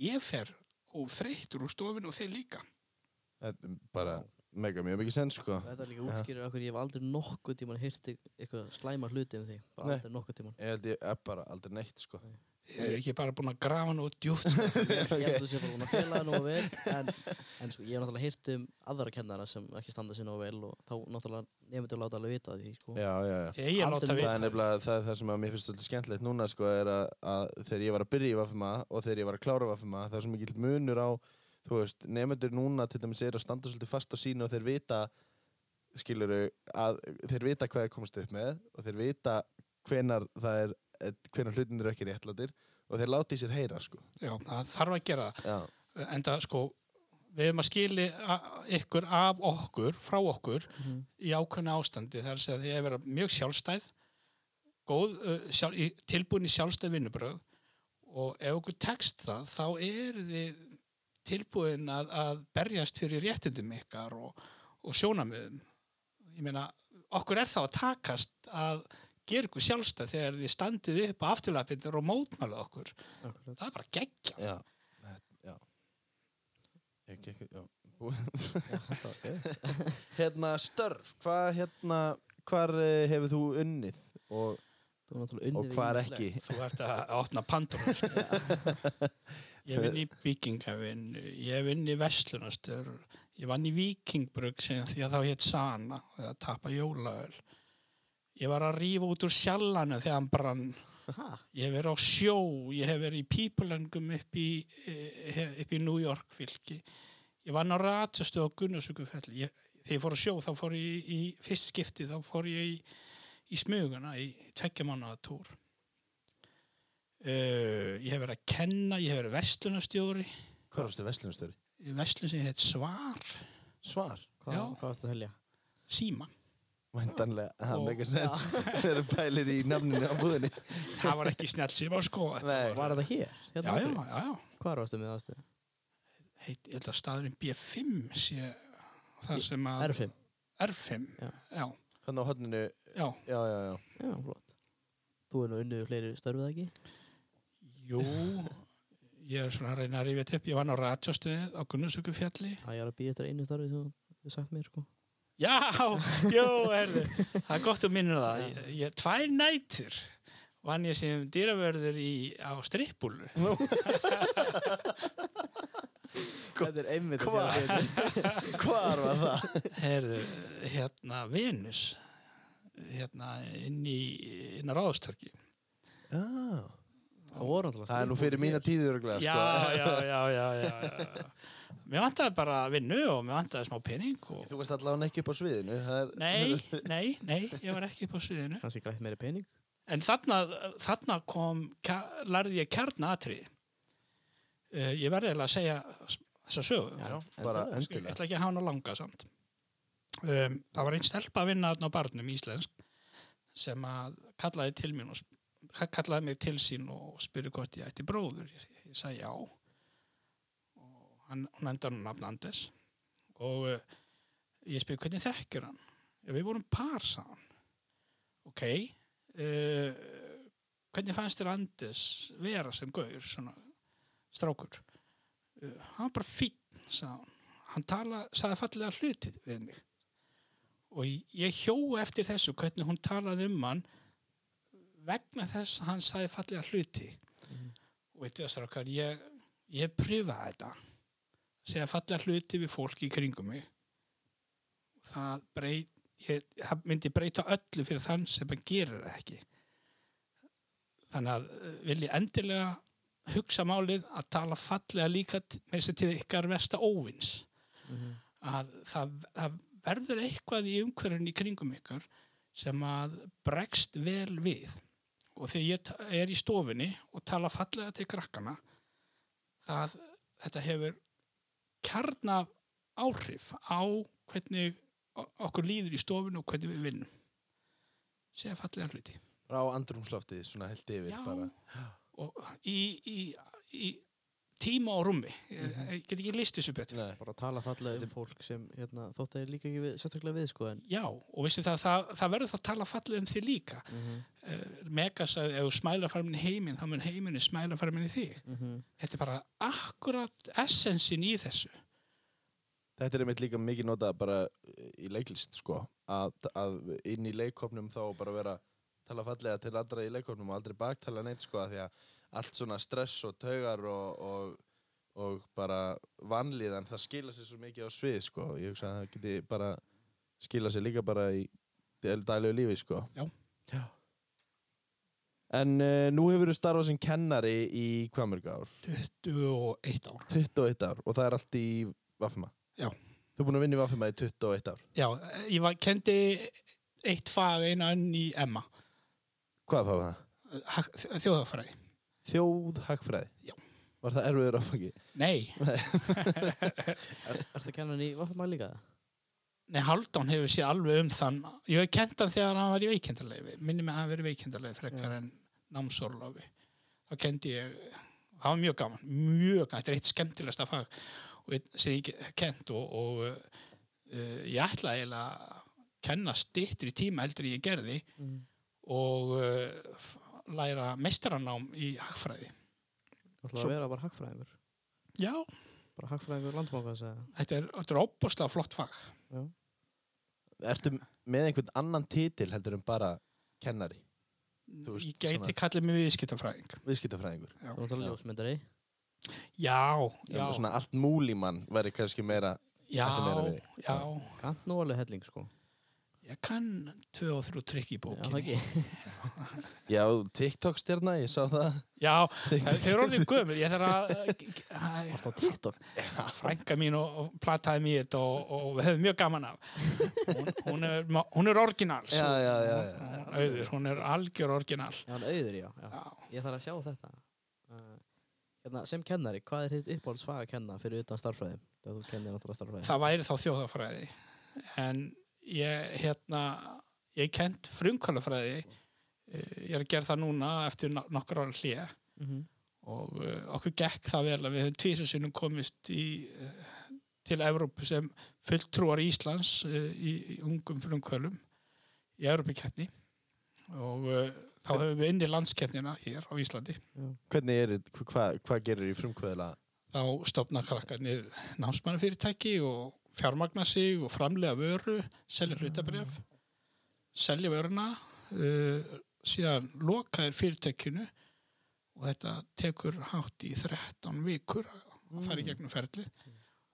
ég fer óþreyttur úr stofinu og þeir líka þetta er bara mega mjög mikið senn, sko Þetta er líka Já. útskýrir okkur ég hef aldrei nokkuð tíman hýrt eitthvað slæma hluti um þig. Bara Nei. aldrei nokkuð tíman. ég held ég er bara aldrei neitt, sko þeir eru ekki bara búin að grafa nú djúft sko. [LAUGHS] Ég held að þú sé bara búin að fela nógu vel en, en sko, ég hef náttúrulega hýrt um aðra kennara sem ekki standa sér nógu vel og þá náttúrulega nefndur láta alveg vita af því sko. já, já, já ég það er nefnilega það, er það sem að mér finnst svolítið skemmtilegt núna sko, er að, að þegar ég var að byrja í Vafma og þegar ég var að klára Vafma það er svo mikill munur á þú veist, nefnendur núna til dæmis er að standa svolítið fast á sínu og þeir vita skiluru, að þeir vita hvað er komast upp með og þeir vita hvenar það er hvenar hlutin eru ekki réttlátir og þeir láti sér heyra sko. já, það þarf að gera það já, en það sko við erum að skili ykkur af okkur, frá okkur Mhm. í ákveðna ástandi þar sem þið er vera mjög sjálfstæð góð, uh, sjálf, í- tilbúin í sjálfstæð vinnubröð og ef okkur tekst það þá eru þið tilbúin að, að berjast fyrir réttundum ykkar og, og sjónamiðum ég meina, okkur er þá að takast að gera ykkur sjálfstæð þegar þið standið upp á afturlapindur og mótmælið okkur. Akkurat. Það er bara geggja. Já, já. Ég gekk. Það [LAUGHS] hérna, störf, hvað hérna, hvar uh, hefur þú unnið og, Þú náttúrulega unnið og ýmislegt. ekki? Þú ert að opna pandunum. Sko. Ég vinn í byggingavinn, ég vinn í vestlunastur, ég vann í vikingbrugg sem því að þá hétt Sana, að tapa jólaöl. Ég var að rífa út úr sjallanu þegar hann brann. Ha? Ég hef verið á sjó, ég hef verið í pípulengum upp í, eh, upp í New York fylki. Ég vann á ratsastöð á Gunnarsvíkufelli. Ég- Þegar ég fór á sjó, þá fór ég í, fyrst skipti, þá fór ég í, í smuguna í tveggja mánuða túr. Uh, ég hef verið að kenna, ég hef verið vestlunastjóri, Hvað varstu vestlunastöri? í vestlun sem heit Svar, Svar. Hvað, hvað varstu að helja? Síma. Væntanlega, það er ekki sens. Þeir eru pælir í nafninu á búðinni. [LAUGHS] Það var ekki snjall síma sko. þetta Nei. Var þetta hér? Hérna já, já, já. Hvar varstu með aðstöðu? Heit, ég held að staðurinn B5 sé það sem að... R5? R5, Já. já, Þannig á hodninu, já. já, já, já. Já, flott. Þú er nú unnið fleiri störfið ekki? Jú, ég er svona að reyna að rífa þetta upp. Ég var á ratsjóstöðið á Gunnarsvíkufjalli. Það ég er að býja eftir einu starfið sem þú hefur sagt mér, sko. Já, jú, erðu. Það er gott að minna það. Ég, ég, tvær nætur vann ég sem dýravörður í, á strippbúlu. [LAUGHS] Þetta er einmitt að segja þetta. [LAUGHS] Hvar var það? Herðu, hérna, Venus, hérna, inn í, inn á ráðstörki. Já. Það voru alltaf Það er nú fyrir mína tíður örugglega, Já, sko. já, já, já, já, já. [LAUGHS] Mér vantaði bara vinnu og mér vantaði smá pening og... Þú varst allavega ekki upp á sviðinu. það er- Nei, [LAUGHS] nei, nei, ég var ekki upp á sviðinu. Kannski grætt meiri pening. En þarna, þarna kom, lærði ég kjarnatrið. Uh, ég verði eiginlega að segja þessa sögu. Já, bara endilega, Ég ætla ekki að hafa hana langa samt. Um, það var einn stelpa að vinna á barnum íslensk sem að kallaði til mín og kallaði mig til sín og spurði hvort ég ætti bróður. Ég, ég sagði já. Hann, endur hann nafn Anders. Og uh, ég spurði hvernig þekkir hann. Já, við vorum par saman. Ok. Uh, hvernig fannst þér Anders vera sem gaur, svona strákur? Uh, hann var bara fín, sagði hann. Tala, sagði fallega hluti við mig. Og ég hjó eftir þessu hvernig hún talaði um hann vegna þess að hann sagði fallega hluti. Og veitu það strákar, ég, ég pröfaði þetta. Segja fallega hluti við fólk í kringum mig. Það, breyt, ég, það myndi breyta öllu fyrir þann sem að gera það ekki. Þannig að eh, vil ég endilega hugsa málið að tala fallega líka með þess að til ykkar versta óvins að það, það verður eitthvað í umhverfinn í kringum ykkur sem að bregst vel við og þegar ég er í stofunni og tala fallega til krakkana það, þetta hefur kjarna áhrif á hvernig okkur líður í stofunni og hvernig við vinnum segja fallega hluti Á andrumsloftið, svona held yfir Já. bara. og í, í, í tíma og rúmi ég, ég get ekki list þessu betur Nei. Bara að tala fallega um fólk sem hérna, þótt að ég líka ekki við, sérstaklega við, sko, en... Já, og veistu það, það, það verður þá að tala fallið um þig líka. Mm Uh, Megas að ef þú smæla fram í heiminn, þá mun heiminn smæla fram í þig. -hmm. Þetta er bara akkurat essensin í þessu. Þetta er einmitt líka mikið notað bara í leiklist, sko. Að, að inn í leikopnum þá bara vera tala fallega til allra í leikopnum og aldrei baktala neitt, sko. af Því að allt svona stress og taugar og, og, og bara vanlíðan, það skila sér svo mikið á svið, sko. Ég hugsa að það geti bara skila sér líka bara í daglegu lífi, sko. Já. Já. En uh, nú hefur þú starfað sem kennari í hvað mörg ár? 21 ár. 21 ár og það er allt í Vafma? Já. Þú er búin að vinna í Vafma í 21 ár. Já, ég var, kendi eitt fag einan í Emma, Hvað var það? Þjóðafræði. Þjóðhagfræði? Já. Var það erfiður áfengi? Nei, [LAUGHS] Ertu að kenna hann í Vaffamæl líka nei, Haldán hefur séð alveg um þann. Ég hef kent hann þegar hann var í veikindalegi. Minni mig að hann verið veikindalegi frekar en námsorlofi. Þá kendi ég, það var mjög gaman, mjög gaman. Þetta er eitt skemmtilegsta fag og einn sem ég kent og, og uh, ég ætla eiginlega kenna stittur í tíma heldur en ég gerði Mm. og uh, læra meistaranám í hagfræði. Þú ætlaði að vera bara hagfræðingur. Já, Bara hagfræðingur eða? þetta er, er óbúslega flott fag. Já. Ertu með einhvern annan titil heldur en bara kennari, Þú veist, ég gæti svona- kallið mig viðskiptafræðing. viðskiptafræðingur? Já, Þú ætlaði ljósmyndari. já, já, Svona allt múlímann væri kannski meira, já, meira við. já. Kant nú alveg helling, sko. Ég kann tvö og þrjú trikk í bókinni. ekki. [LAUGHS] já, TikTok-stjarna, ég sá það. Já, þau eru orðið gömur. Ég þarf að... [LAUGHS] Varst á TikTok? frænka mín og, og plataði mér þetta og, og við hefðum mjög gaman af hún, hún, er, hún er orginal Já, já, já, já. Hún, auður, hún er algjör orginal Já, hann auður, já. já. já. Ég þarf að sjá þetta. Uh, hérna, sem kennari, hvað er þitt uppáhaldsfag að kenna fyrir utan starffræði. það væri þá þjóðafræði en ég hérna ég kent frumkvælafræði ég er að gera það núna eftir no- nokkur ára hlýja Mm -hmm. og uh, okkur gekk það vel að við höfum tvísinsunum komist í, uh, til Evrópu sem fulltrúar Íslands uh, í, í ungum frumkvölum í Evrópukeppni og þá höfum við inn í landskeppnina hér á Íslandi Hvernig er, hvað hva gerir í frumkvöðla? þá stopna krakkarnir námsmannafyrirtæki og fjármagna sig og framlega vöru, selja hlutabref, selja vöruna, uh, síðan loka er fyrirtækinu og þetta tekur hátt í 13 vikur að fara í gegnum ferli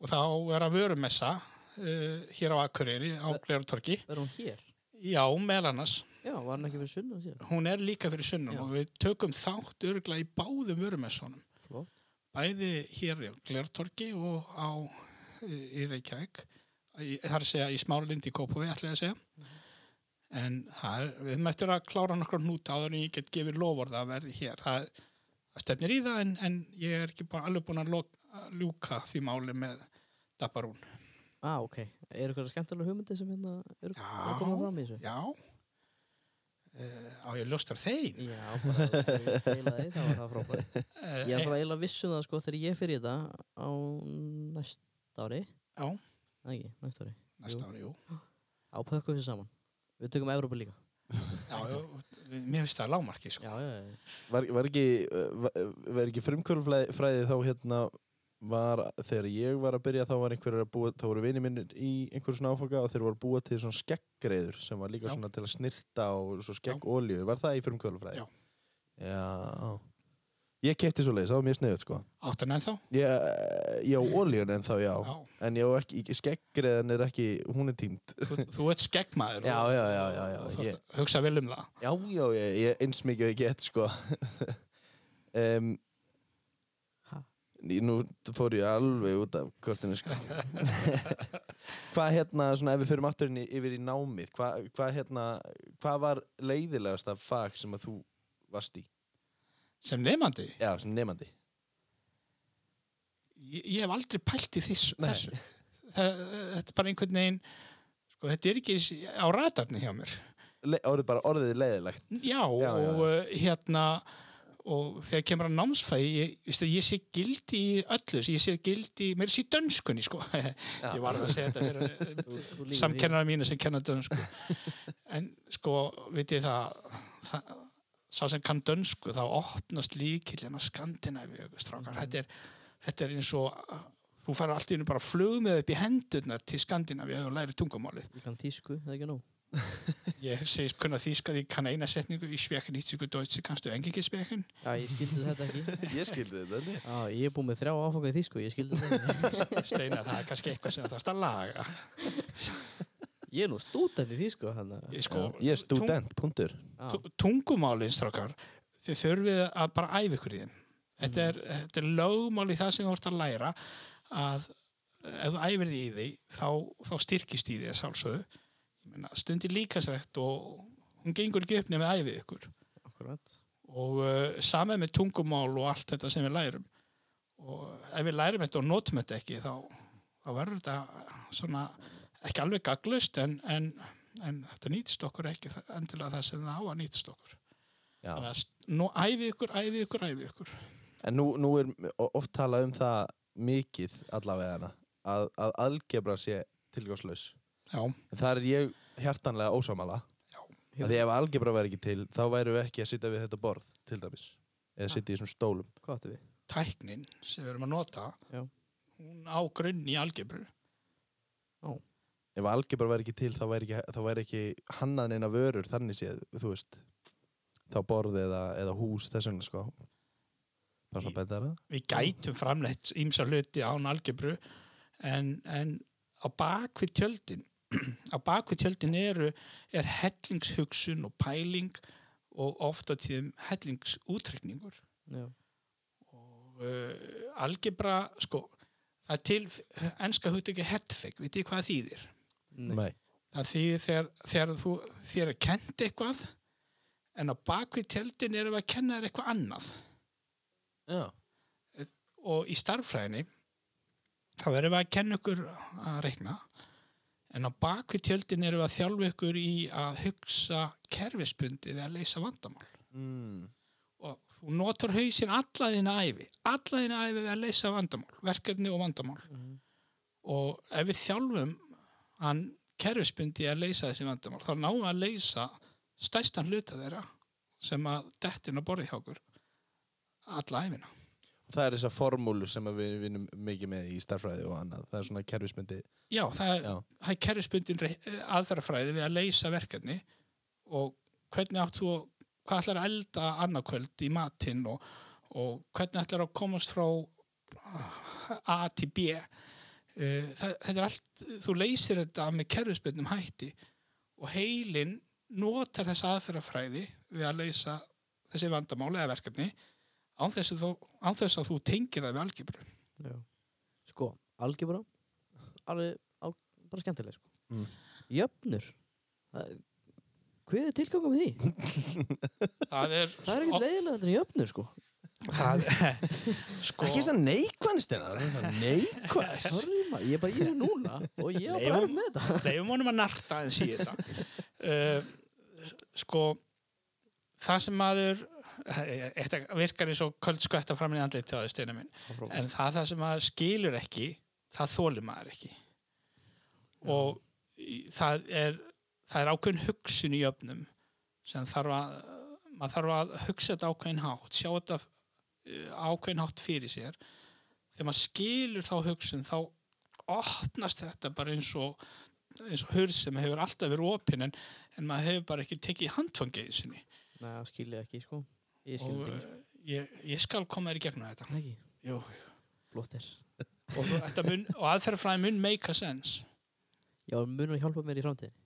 og þá er að vörumessa uh, hér á Akureyri á Glerartorki. Verður hún hér? Já, meðal annars. Já, var hann ekki fyrir sunnan síðan? Hún er líka fyrir sunnum Já. og við tökum þátt örgla í báðum vörumessunum. Flott. bæði hér í Glertorki og á í Reykjavík að segja í Smáralind í Kópaví ætla ég að segja en það er, við eftir að klára nokkur hnúta áður en ég get gefið lofórða að verði hér það, það stefnir í það en, en ég er ekki bara alveg búin að, að ljúka því máli með Dabbarún Ah, ok. Er eitthvað skemmtilega hugmyndi sem hérna eru að koma fram í þessu? já uh, á ég ljóstar þeim Já, bara ég eilaði, það var það frábæri. [LAUGHS] Ég er bara eiginlega viss um það sko þegar ég fyrir þetta á næsta ári. já, Nei, ekki, næsta ári. næsta ári, jú Á pökkum við saman. Við tökum Evrópu líka. já, já, mér finnst það lámarki sko. Já, já, já. Var, var ekki, var, ekki frumkvöðfræði þá hérna var, þegar ég var að byrja þá var einhverjir að búa, þá voru vinið minnir í einhverjum svona áfanga og þeir voru að búa til svona skeggreiður sem var líka Já. svona til að snirta og svo skeggolíu, var það í frumkvöðfræði? Já. Já. Ég kefti svo leiðis, það var mjög sniðut sko. áttan ennþá Ég, ég á olíun en þá já, já. en ég á ekki, skeggreiðan er ekki, hún er týnd. Þú, þú ert skeggmaður Já, og- já, já, já, já, þú ég- hugsa vel um það Já, já, ég, ég eins mikið og ég get, sko. [LAUGHS] um, Ha? nú fór ég alveg út af kortinu, sko. [LAUGHS] hvað hérna, svona, ef við fyrir aftur inn í, yfir í námið, hvað hva, hérna, hvað var leiðilegast af fag sem að þú varst í? Sem nefandi Já, sem nefandi. ég, ég hef aldrei pælt í þessu, Nei. þessu. Það, þetta er bara einhvern veginn sko, þetta er ekki á ratarni hjá mér Le, orðið bara orðið leiðilegt. já, Já, já, og uh, hérna og þegar kemur að námsfæði ég, veistu, ég sé gildi í öllu ég sé gildi, mér sé dönskunni sko. [LAUGHS] ég var að segja þetta fyrir [LAUGHS] því. samkennara mínu sem kenna dönsku en sko, vitið það, það sá sem kann dönsku, þá opnast líkillin að Skandinavíu, strákar þetta er, þetta er eins og þú fara allt í hennu bara flug með upp í hendurnar til Skandinavíu og læri tungumálið Ég kann þýsku, það er ekki nóg. [LAUGHS] ég segist kunna þýska því ég kann eina setningu í spekin ítsíku deutsche, kannstu engin spekin Já, ég skildi þetta ekki. [LAUGHS] Ég skildi þetta, alveg. Já, ég er búinn með þrjá áfanga í þýsku, ég skildi þetta ekki. [LAUGHS] Steinar, það er kannski eitthvað sem það þarfst að laga Ég er nú stúdent í hann að... ég, sko, Ég er student, punktur. Já, tu- tungumálin strákar þið þurfið að bara æfa ykkur í þeim. Þetta er, þetta er lögmál í það sem þú ert að læra að ef þú æfir því í því þá, þá styrkist í því að meina, stundir líkasrækt og hún gengur ekki upp nefnir æfið ykkur. Akkurat. og uh, samið með tungumál og allt þetta sem við lærum. Og ef við lærum þetta og notum þetta ekki þá, þá verður þetta svona ekki alveg gaglust en, en, en þetta nýtist okkur ekki það- endilega það sem það á að nýtist okkur Já. þannig að nú æfið ykkur, æfið ykkur, æfið ykkur En nú, nú er oft talað um það mikið allavega að, að algebra sé tilgangslaus. já, En þar er ég hjartanlega að því ef algebra væri ekki til þá væru við ekki að sitja við þetta borð til dæmis eða sitja í þessum stólum Hvað áttu við? tæknin sem við erum að nota Já. hún á grunn í algebru ef algebra væri ekki til þá væri ekki, þá væri ekki hannað neina vörur þannig séð, þú veist. Þá borð eða, eða hús þess vegna sko. Bara svona betara við gætum framleitt ímsa hluti án algebru en, en á bakvið tjöldin [CLEARS THROAT] á bakvið tjöldin eru er hellingshugsun og pæling og ofta tíðum hellingsútrekningur Já. og uh, algebra sko það er til enska hugtæki hertfeg, vitið hvað þýðir Nei. það þýðir þegar, þegar þú þér er kent eitthvað en á bakvið tjöldin erum við að kenna þér eitthvað annað já, og í starffræðinni þá erum við að kenna ykkur að reikna en á bakvið tjöldin erum við að þjálfa ykkur í að hugsa kerfispundið að leysa vandamál mm. og þú notar hausinn alla þína æfi alla þína æfi að leysa vandamál verkefni og vandamál Mhm. og ef við þjálfum hann kerfispundið að leysa þessi vandamál. Þá við að leysa stærstan hluta þeirra sem að dettin að borði hjá okkur alla æfina það er þessar formúlur sem við vinnum mikið með í starfræði og annað. Það er svona kerfismyndi Já, það er, Já. er kerfisbundin aðferðafræði við að leysa verkefni og hvernig átt þú hvað ætlar að elda annarkvöld í matinn og, og hvernig ætlar að komast frá A til B það, þetta er allt, þú leysir þetta með kerfisbundum hætti og heilin notar þessa aðferðafræði við að leysa þessi vandamál eða verkefni án þess að þú, án þess að þú tengir það við Já. Sko, algebra alveg á, bara skemmtileg sko. Mm. Jöfnur Það Hvað er tilgangum með því? [LAUGHS] það er, Það er ekkert leiðilega jöfnur sko. Það, [LAUGHS] sko, ekki að það er að neikvæð [LAUGHS] Sorry maður, ég er bara í þessu núna og ég er bara með þetta. [LAUGHS] leifum honum að narta en sí þetta. Uh, sko það sem maður þetta virkar eins og köld skvætta fram í andlið til það steina minn. En það, það sem maður skilur ekki það þólir maður ekki. Og það er það er ákveðin hugsun í öfnum sem þarf að maður þarf að hugsa þetta ákveðin hátt sjá þetta eh, ákveðin hátt fyrir sér. Þegar maður skilur þá hugsun þá opnast þetta bara eins og eins og hurð sem hefur alltaf verið opinn en, en maður hefur bara ekki tekið handfangið sinni. Nei, það skil ég ekki sko. Ég skil og uh, ég, ég skal koma þér í gegnum þetta. Jú. flott er. Og, mun, [LAUGHS] og aðferðafræði mun make a sense. Já, munum hjálpa mér í framtíðin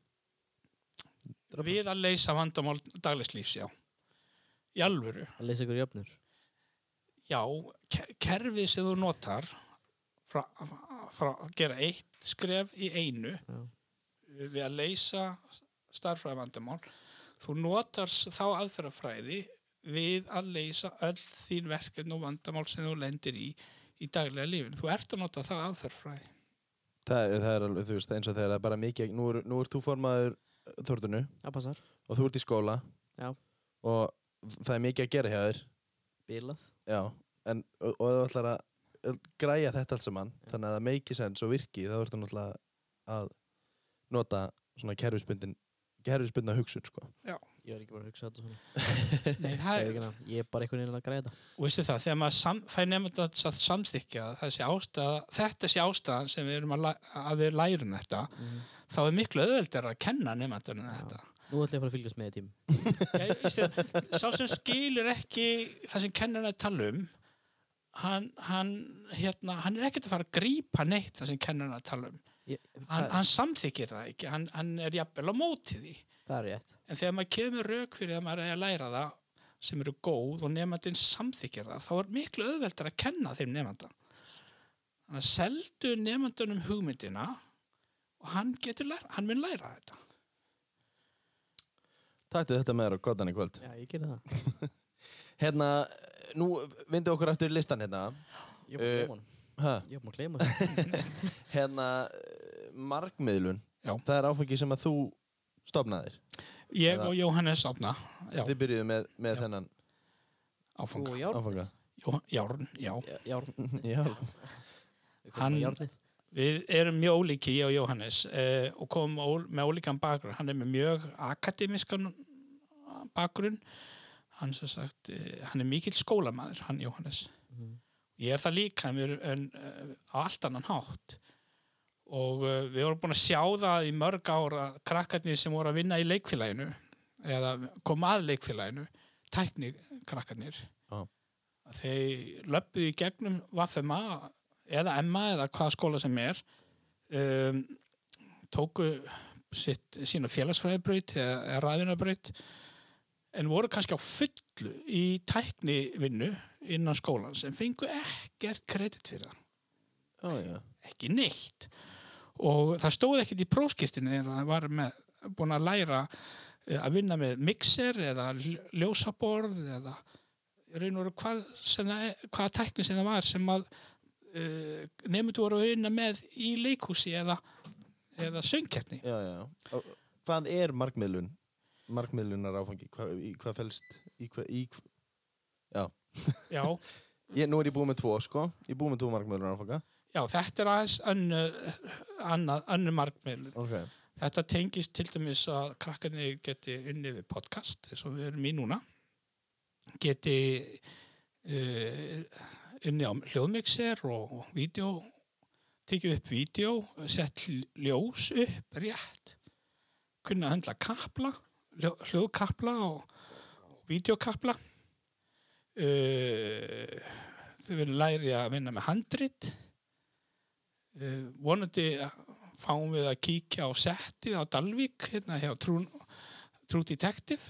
við að leysa vandamál daglegs já. Í alvöru. Að leysa ykkur jöfnur já, ke- kerfið sem þú notar frá, frá að gera eitt skref í einu Já. við að leysa starffræði vandamál þú notar þá aðferðafræði við að leysa öll þín verkefni og vandamál sem þú lendir í í daglega lífin. Þú ert að nota það aðferðafræði. það, það er alveg, þú veist, eins og þegar það er bara mikið nú er, nú er þú formaður þórtunu Það passar, og þú ert í skóla Já. og það er mikið að gera hjá þér bilað já, en, og, og þú ætlar að græja þetta allt saman þannig að það meiki sens og virki þá ertu náttúrulega að nota svona kerfisbundin kerfisbundna hugsun sko. Ég er ekki bara að hugsa þetta svona [LAUGHS] Nei, Ég það er, ekki, ná- ég er bara einhvern veginn að græða þetta og veistu það, þegar maður sam, fær nefnd að þessi ástæða, þetta sé ástæðan sem við erum að, að við lærum þetta, mm. þá er miklu auðveldur að kenna nefndunum þetta. Nú ætlum ég að fara að fylgjast með í tím sá sem skilur ekki það sem kennarinn er tala um, hann, hann, hérna, hann er ekkert að fara að grípa neitt það sem kennarinn er tala um. ég, Hann, hann samþykir það ekki, hann, hann er jafnvel á móti því. það er rétt En þegar maður kemur rauk fyrir að maður er að læra það sem eru góð og nefndin samþykir það, þá er miklu auðveldur að kenna þeim nefnda. Þannig að seldu nefndunum hugmyndina og hann getur læra, hann mun læra þetta. Taktu þetta með þér á gottan í kvöld. Já, ég gerði það. [LAUGHS] Hérna, nú vindu okkur aftur listan hérna. Ég er búin að gleyma honum. Ég er búin að gleyma honum. Hérna, eh, markmiðlun Já. Það er áfengi sem að þú stopnaðir Ég Eða- og Jóhannes Átna, já, Þið byrjuðu með, með þennan Þú áfanga. og Járn? Járn, já. Járn. [LAUGHS] Já, hann... Járnið Við erum mjög ólíki, ég og Jóhannes, eh, og komum ól, með ólíkan bakgrunn. Hann er með mjög akademiskan bakgrunn. Hann, sagt, eh, hann er mikill skólamæður, hann Jóhannes. Mhm. Ég er það líka en, erum- en uh, á allt annan hátt. Og uh, við vorum búin að sjá það í mörg ára krakkarnir sem voru að vinna í leikfélaginu eða koma að leikfélaginu, tækni krakkarnir. Já. Þeir löppuðu í gegnum VFMA eða MA eða hvaða skóla sem er um, tóku sitt, sína félagsfræðibraut eða, ræðinabraut en voru kannski á fullu í tæknivinnu innan skólans en fengu ekkert kredit fyrir það Já, já. ekki neitt og það stóð ekkert í próskistinu þegar það var með, búin að læra eh, að vinna með mixer eða ljósaborð eða raun og veru hvað, sem er- hvaða tækni sem það var sem að uh, nefndu voru að vinna með í leikhúsi eða, eða söngkeppni já, já. Og Hvað er markmiðlun? Markmiðlunar áfangi? Hvað, í, hvað felst? Í, hvað, í, hva- já, [LAUGHS] ég, nú er ég búið með tvo, sko. Ég er búið með tvo markmiðlunar áfanga. já, þetta er aðeins önnur, annað, önnur markmiðl Ok. Þetta tengist til dæmis að krakkarnir geti unni við podcast, eins og við erum í núna, geti uh, unni á hljóðmixer og, vídeo, tekið upp vídeo, sett ljós upp rétt, kunna höndla kapla, hljó, hljóðkapla og, og vídeokapla. Uh, þau verður læri að vinna með handrit. Uh, vonandi fáum við að kíkja á settið á Dalvík hérna hjá True, True Detective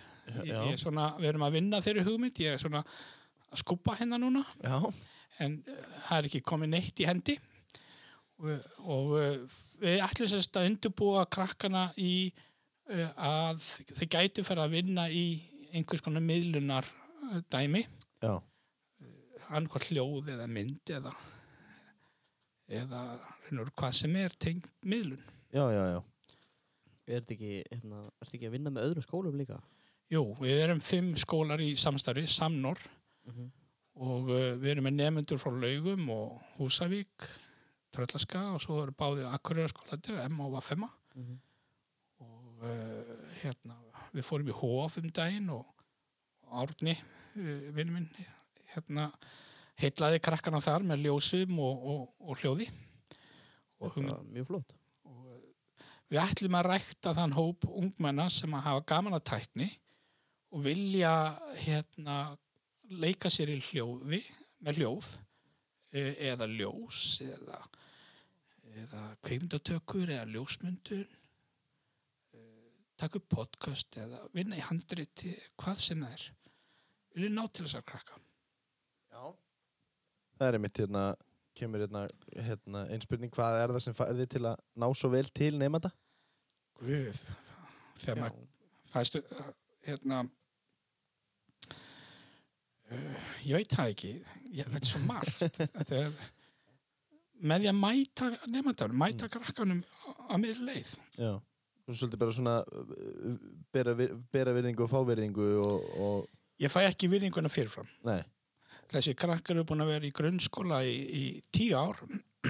ég, ég er svona, við erum að vinna þeirri hugmynd ég er svona að skúpa hérna núna Já. En uh, það er ekki komið neitt í hendi og, og uh, við ætlum sérst að undirbúa krakkana í uh, að þau gætu fyrir að vinna í einhvers konar miðlunar dæmi Já. annað hljóð eða mynd eða eða reynur, hvað sem er tengt miðlun Já, já, já. Er þetta ekki, hérna, ekki að vinna með öðrum skólum líka? Jú, við erum fimm skólar í samstarfi, Samnor Mhm. Og uh, við erum með nefnendur frá Laugum og Húsavík, Tröllaska og svo eru báðið Akureyraskólandir, M og Vafema Mhm. og uh, hérna, við fórum í Hóf um daginn og Árni, uh, vinnu minn, hérna, heitlaði krakkana þar með ljósum og, og, og hljóði og Þetta var mjög flott. og eh, við ætlum að rækta þann hóp ungmenna sem að hafa gaman að tækni og vilja hérna leika sér í hljóði með hljóð e- eða ljós eða, eða kveimdatökur eða ljósmyndun e, taka upp podcast eða vinna í handriti hvað sem það er vilja ná til þessar krakka Já. Það er mitt hérna, kemur hérna, hérna einn spurning, hvað er það sem færði til að ná svo vel til nefnda? Guð, þegar maður hérna ég veit það ekki. Ég veit svo margt. Með því að mæta nefndanum, mæta krakkanum á miður leið. Já. Þú svolítið bara svona uh, bera, bera virðingu og fávirðingu og, og ég fæ ekki virðinguna fyrirfram. Nei, þessi krakkar eru búin að vera í grunnskóla í, í tíu ár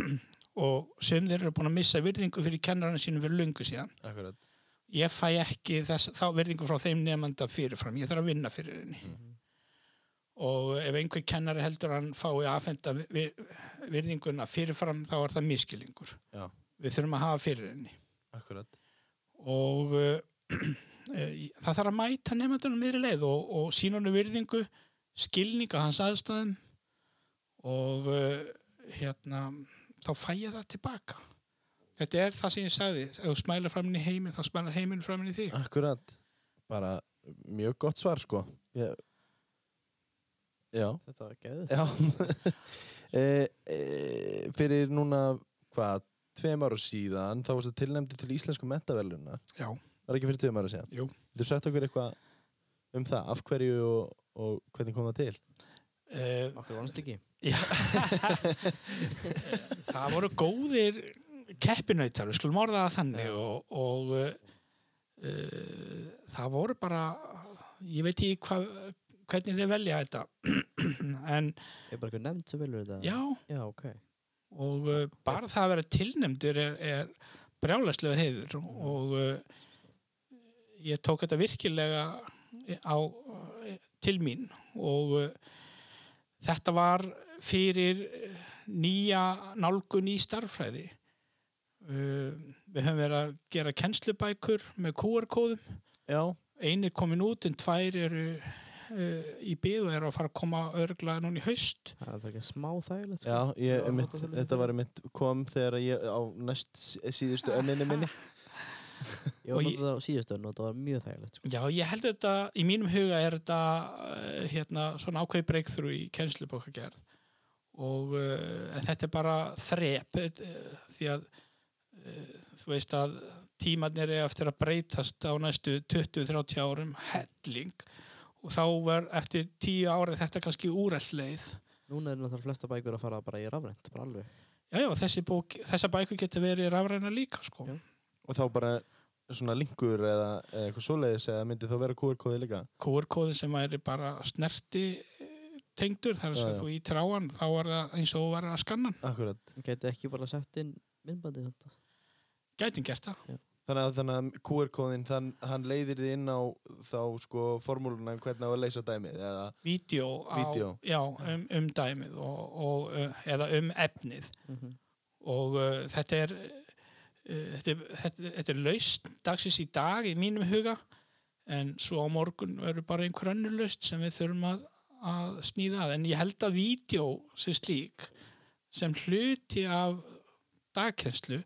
[CLEARS THROAT] og sem þeir eru búin að missa virðingu fyrir kennarinn sínum fyrir lungu síðan. Akkurat. ég fæ ekki þess, þá virðingu frá þeim nefnda fyrirfram, ég þarf að vinna fyrir henni. Mhm. Og ef einhver kennari heldur hann fái aðfenda vi- virðinguna fyrirfram þá er það miskilingur Já. við þurfum að hafa fyrir henni Akkurat. og [CLEARS THROAT] uh, það þarf að mæta nefndunum meiri leið og, og sína hann virðingu skilning á hans aðstæðum og uh, hérna þá fæ ég það tilbaka þetta er það sem ég sagði ef þú smælar fram inn í heiminn þá smælar heiminn fram inn í þig Akkurat. Bara mjög gott svar, sko. Ég... Já. Þetta var geðið. Já. e, [LAUGHS] e, fyrir núna, hvað, tveim ára síðan, þá varstu tilnæmdi til íslensku mentaverluna. já, Var ekki fyrir tveim ára síðan? jú Þú sagt okkur eitthvað um það, af hverju og, og hvernig kom það til? uh, Áttu vonast ekki? [LAUGHS] það voru góðir keppinautar, við skulum orða það þannig og, og uh, uh, það voru bara ég veit ekki hva, hvernig þið velja þetta. [CLEARS THROAT] En Er bara eitthvað nefnd sem velur þetta? já, Já, ok. og uh, bara það að vera tilnefndur er, er brjálæslega heiður. Og uh, ég tók þetta virkilega á, til mín. Og uh, þetta var fyrir nýja nálgun í starffræði uh, við höfum verið að gera kennslubækur með QR-kóðum Já, ein er komin út en tvær eru uh, í byð og eru að fara að koma örgla núna í haust Það er ekki smá þægilegt sko. já, ég, Já, mitt, þetta er þetta var mitt kom þegar ég á næst sí- síðustu önninni minni. [LAUGHS] Ég var náttúrulega á síðustöðun og það var mjög þægilegt sko. Já, ég held þetta, í mínum huga er þetta uh, hérna, svona ákveði breykþrú í kennslubókagerð og uh, en þetta er bara þrep uh, því að uh, þú veist að tímarnir er eftir að breytast á næstu 20-30 árum helling og þá var eftir 10 ára þetta kannski úreld leið Núna er náttúrulega flesta bækur að fara bara í rafrænt bara alveg Já, já, þessi bók, þessa bækur getur verið rafræna líka, sko. Já. Og þá bara svona linkur eða, eða eitthvað svoleiðis eða myndi þá vera QR-kóði líka. QR-kóðin sem væri bara snerti eh, tengdur, þar já. þú ítir á hann, þá var það eins og þú var að skanna. Akkurat. Gæti ekki bara sett inn myndbandið þetta Gætum gert það. Þannig að, þannig að QR-kóðin, þann, hann leiðir þið inn á þá sko formúluna um hvernig á að leysa dæmið eða? Vídeó, á, Vídeó. Já, um, um dæmið og, og, uh, eða um efnið. Mm og uh, þetta er uh, þetta er, þetta, þetta er laust dagsins í dag í mínum huga en svo á morgun verður bara einhver önnur laust sem við þurfum að, að snýða að en ég held að vídeo sem slík sem hluti af dagkennslu.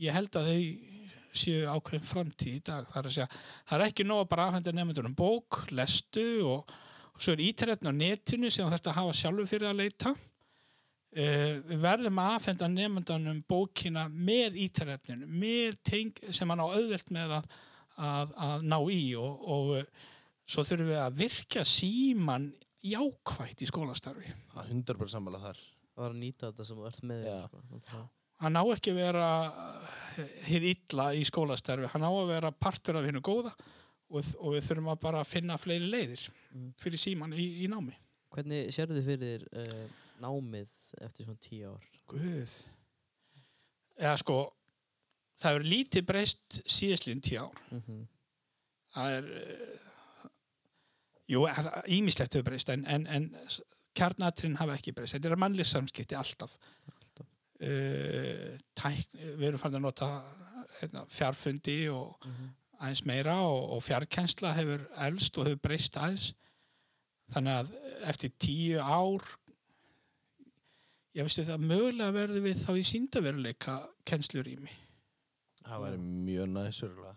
Ég held að þau séu ákveðin framtíð í dag það er, að segja, það er ekki nóg að bara afhenda nefndur um bók, lestu og, og svo er íterefn á netinu sem þetta hafa sjálfur fyrir að leita Uh, við verðum að aðfenda nefndanum bókina með ítarefninu með teng sem hann á auðvelt með að, að, að ná í og, og uh, svo þurfum við að virka síman jákvætt í skólastarfi að 100% sammála þar. Það var að nýta þetta sem þú ert með þér, sko. Hann á ekki að vera hið illa í skólastarfi. Hann á að vera partur af hennu góða og, og við þurfum að bara finna fleiri leiðir Mm. fyrir síman í, í námi. Hvernig sérðu þið fyrir uh, námið eftir svona tíu ár? Guð. Eða sko það hefur lítið breyst síðastlíðin tíu ár. Mm -hmm. það er uh, jú, ímislegt hefur breyst en, en, en kjarnatrinn hafa ekki breyst. Þetta er mannlega samskipti alltaf, tæk, við erum fann að nota hérna, fjárfundi og Mhm. aðeins meira og, og fjárkensla hefur elst og hefur breyst aðeins þannig að eftir tíu ár ég veistu það mögulega verður við þá í síndaveruleika kenslurými Það væri mjög næsurlega.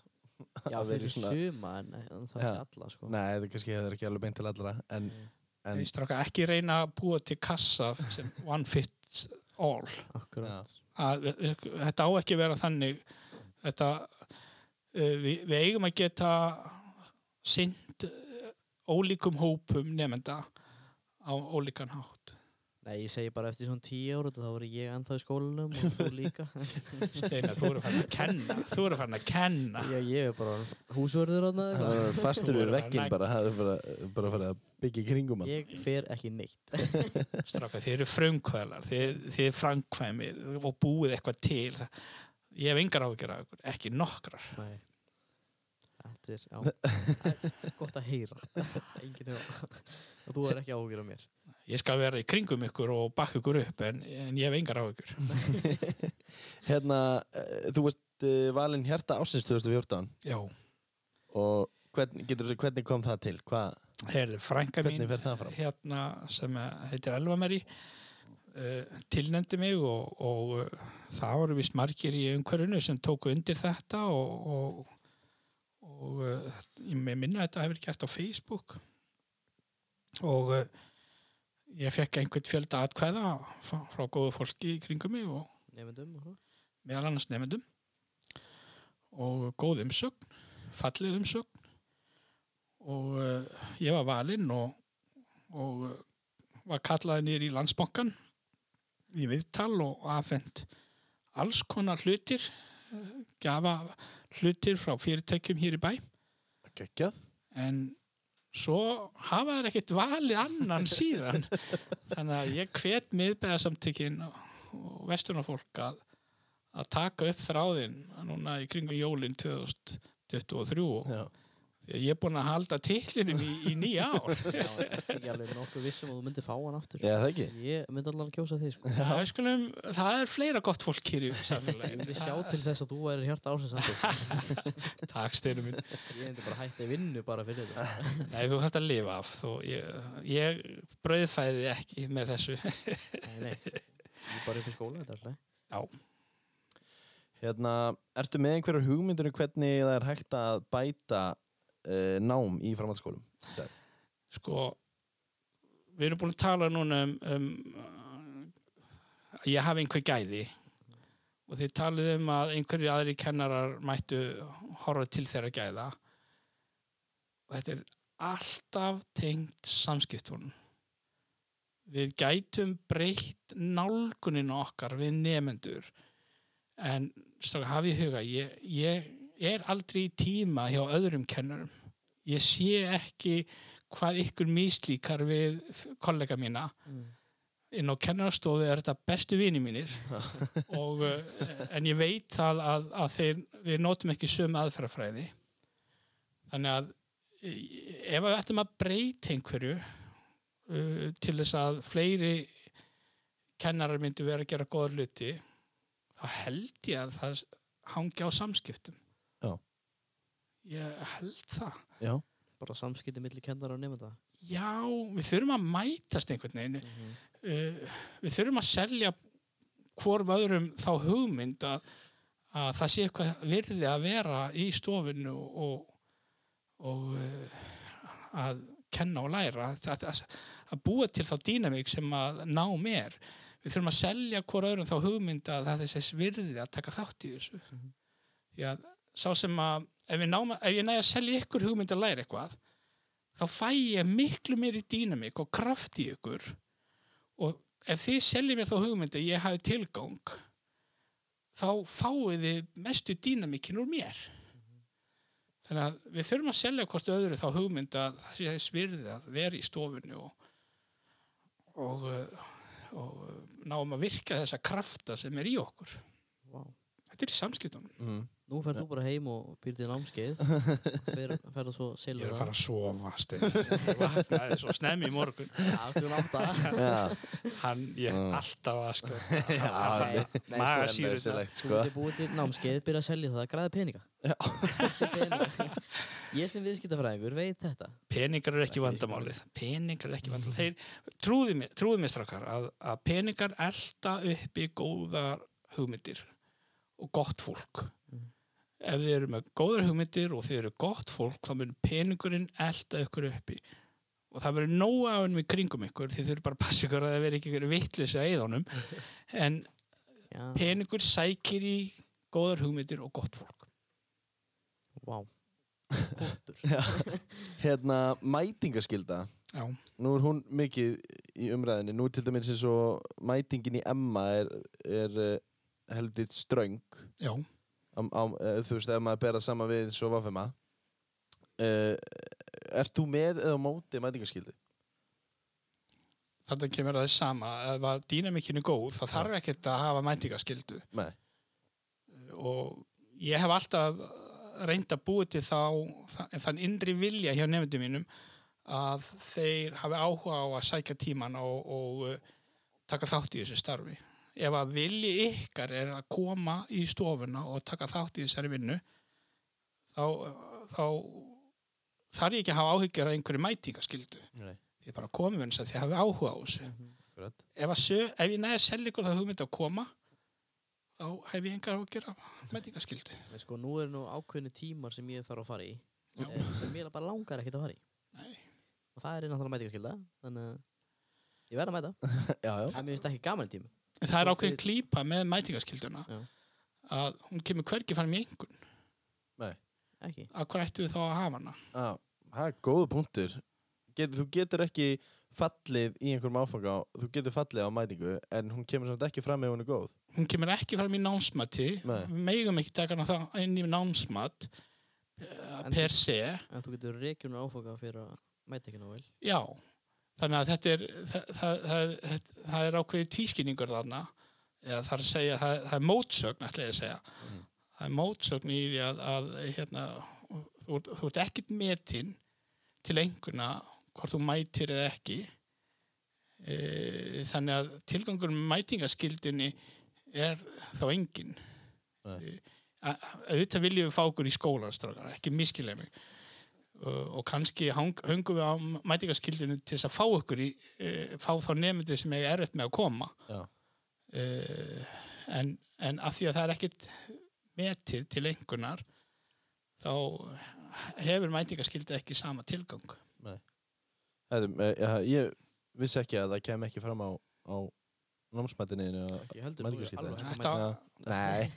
Já, [LAUGHS] Að vera í fyrir svona- suma en, það er alla sko. Nei, þetta kannski hefur ekki alveg beint til allra, en, en Ég stráka ekki reyna að búa til kassa sem one fits all. Akkurat. Að, þetta á ekki að vera þannig. Þetta, uh, við, við eigum að geta sint uh, ólíkum hópum nefnda á ólíkan hátt. Nei, ég segi bara eftir svona tíu ára þá voru ég ennþá í skólanum og þú líka. [LAUGHS] Steinar, þú eru farin að kenna. Þú eru farin að kenna. Já, ég er bara húsvörður á það það. er fastur verður að vegginn næ- bara, það er bara, bara að fara að byggja kringum hann. Ég fer ekki neitt. [LAUGHS] Stráka, þið eru frumkvælar, þið, þið framkvæmið og búið eitthvað til. Ég hef engar áhyggjur af ykkur, ekki nokkrar. Nei. Þetta er, já, er gott að heyra. Engin hefur, og [LAUGHS] þú er ekki áhugjur af mér. Ég skal vera í kringum ykkur og bakka ykkur upp en, en ég hef engar áhyggjur. [LAUGHS] Hérna, eh, þú veist valinn hjarta ásins 2014 Já. og hvern, getur, hvernig kom það til? Herði, frænka mín hérna sem heitir Elva Meri uh, tilnefndi mig og, og uh, það voru vist margir í umhverfinu sem tóku undir þetta og, og, og uh, ég minna að þetta hefur gert á Facebook og uh, ég fekk einhvern fjölda atkvæða frá, góðu fólki í kringum mig og meðal annars nefndum og góð umsögn, fallið umsögn. Og uh, ég var valinn og, og uh, var kallaði nýr í landsbankan í viðtal og afhend alls konar hlutir uh, gafa hlutir frá fyrirtækjum hér í bæ. En svo hafa þær ekkert valið annan [LAUGHS] síðan þannig að ég hvet miðbæðasamtökin og, vestunarfólk að, að taka upp þráðinn núna í kringum jólinn 2023 og Já. Ég er búinn að halda tillinum í, í nýja ár. [LAUGHS] Já, ertu [LAUGHS] ekki alveg nokkuð vissum að þú myndir fá hann aftur Já, það ekki? Ég myndi allan að kjósa því sko Það, skulum, það er fleira gott fólk hér í samfélaginu. Við sjá til þess að þú væri hjarta ásins aftur [LAUGHS] Takk steinu minn. Ég myndi bara hætta í vinnu bara fyrir þetta Nei, þú þarft að lifa af. Þú, ég, ég brauðfæði ekki með þessu. Nei, nei Ég er bara upp í skóla þetta er alltaf Hérna, ertu með einhverjar hugmyndur um hvernig það er hægt að bæta uh, nám í framhaldsskólum? Sko, við erum búin að tala núna um, um að ég hafi einhver gæði og þið talið um að einhverju aðri kennarar mættu horfa til þeirra gæða og þetta er alltaf tengt samskiptunum. Við gætum breytt nálgunin okkar við nefendur en stráka hafi í huga ég, ég er aldrei í tíma hjá öðrum kennarum. Ég sé ekki hvað ykkur mislíkar við kollega mína mm. inn á kennarastofu er þetta bestu vini mínir [LAUGHS] og, uh, en ég veit það að, að þeir, við notum ekki sömu aðferðafræði þannig að eh, ef við ættum að breyta einhverju uh, til þess að fleiri kennarar myndu vera að gera góða hluti þá held ég að það hangi á samskiptum. Ég held það Já. Bara samskipti milli kennara og nefnda já, við þurfum að mætast einhvern veginn mm -hmm. uh, við þurfum að selja hvorm öðrum þá hugmynd að, að það sé eitthvað virði að vera í stofinu og, og uh, að kenna og læra að, að, að búa til þá dýnamík sem að ná mér við þurfum að selja hvort öðrum þá hugmynd að það er þess virði að taka þátt í þessu Mhm. því að sá sem að ef, við náum, ef ég næ að selja ykkur hugmynd að læra eitthvað þá fæ ég miklu meiri dýnamík og kraft í ykkur og ef þið seljið mér þá hugmynd að ég hafi tilgang þá fáið þið mestu dýnamíkin úr mér þannig að við þurfum að selja hvort öðru þá hugmynd að það sé þess virði að vera í stofunni og og, og náum að virka þessa krafta sem er í okkur Vá. þetta er í samskiptunum Mm. Nú ferð þú bara heim og býr til námskeið [LAUGHS] fer, ferð svo ég selur er að fara að sofa Steinn. [LAUGHS] ég vaknaði svo snemmi í morgun Já, klukkan átta Já. hann, ég er Mm. alltaf að sko [LAUGHS] Já, það- nei, sko, magasýrurnar. Nauðsynlegt, Þú sko. getur búið til námskeið, byrja að selja það, græða peninga peninga. Ég sem viðskiptafræðingur veit þetta peningar eru ekki vandamálið peningar eru ekki vandamálið þeir trúði mér, trúði mér strákar að, að peningar elda uppi góðar hugmyndir og gott fólk. Ef þið eru með góðar hugmyndir og þið eru gott fólk þá mun peningurinn elda ykkur uppi og það verður nóga af hennum í kringum ykkur þið eru bara að passa ykkur að það veri ekki ykkur vitleysi að eðanum [LAUGHS] en Já, peningur sækir í góðar hugmyndir og gott fólk. Vá. [LAUGHS] [LAUGHS] Hérna, mætingaskylda. Já, Nú er hún mikið í umræðinni. Nú til dæmis eins og mætingin í Emma er, er uh, heldur ströng. já, Á, uh, þú veist, ef maður bera saman við svo vaffema. Uh, ert þú með eða á móti mætingaskyldu? þetta kemur að þess sama ef að dýnamikinu er góð þá þarf ekkert að hafa mæntingaskildu Nei. og ég hef alltaf reynd að búi til þá þa- þann innri vilja hjá nefndum mínum að þeir hafi áhuga á að sækja tíman og, og uh, taka þátt í þessu starfi ef að vilji ykkar er að koma í stofuna og taka þátt í þessari vinnu þá, þá þarf ég ekki að hafa áhyggjur af einhverju mætingaskildu Nei. því bara komið eins að þið hafi áhuga á þessu Akkurat. ef, að sö, ef ég næði að selja ykkur það hugmynd að koma þá hef ég engar á að En sko, nú er nú ákveðinu tímar sem ég þarf að fara í Já. eh, sem ég bara langar ekkert að fara í Nei. og það er náttúrulega mætingaskylda þannig að ég verð að mæta [LAUGHS] Já, já. en mér finnst ekki gaman tíma það er ákveðin klípa með mætingaskilduna Já. að hún kemur hvergi fram í engun ekki að hvað ættu við þá að hafa hana Já, það er góðu punktur. Get, þú getur ekki fallið í einhverjum áfanga, þú getur fallið á mætingu, en hún kemur samt ekki fram ef hún er góð. hún kemur ekki fram í námsmati Nei. við megum ekki taka hana það inn í námsmat eh, En per se en þú getur reikjunu áfoka fyrir að mæta ekki ná vel já, þannig að þetta er það, það, það, það, er ákveðið tvískinningur þarna eða það er að segja, það, það er mótsögn, ætla ég að segja. Mhm. Það er mótsögn í því að, að hérna, þú, þú ert ekkert metin til einhverna hvort þú mætir eða ekki. E, þannig að tilgangur mætingaskildinni er þá engin. E, að- auðvitað viljum við fá okkur í skólan, strákar, ekki miskilega mig. Og, og kannski hungum við á mætingaskildinu til þess að fá okkur í, e, fá þá nefndir sem er erfitt með að koma. Já. Uh, en, en af því að það er ekkit metið til einhvernar þá hefur mætingaskildi ekki sama tilgang Hættum, ja, ég vissi ekki að það kem ekki fram á, á námsmættinni Ég heldur Þetta-. Nei,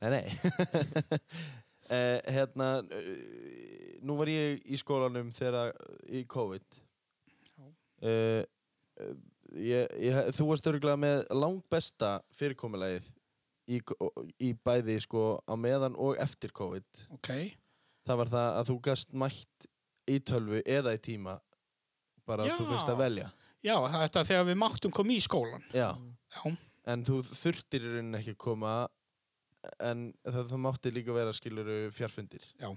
nei, nei. [LAUGHS] [LAUGHS] eh, hérna, uh, nú var ég í skólanum þegar í COVID. Uh, ég, ég, þú varst örgulega með langbesta fyrirkomulagið í, í bæði sko á meðan og eftir COVID. ok, Það var það að þú gast mætt í tölvu eða í tíma bara að þú Já. fyrst að velja. já þetta er þegar við máttum koma í skólan Já. já, En þú þurftir í rauninni ekki að koma en það, það mátti líka vera skiluru fjarfundir. Já.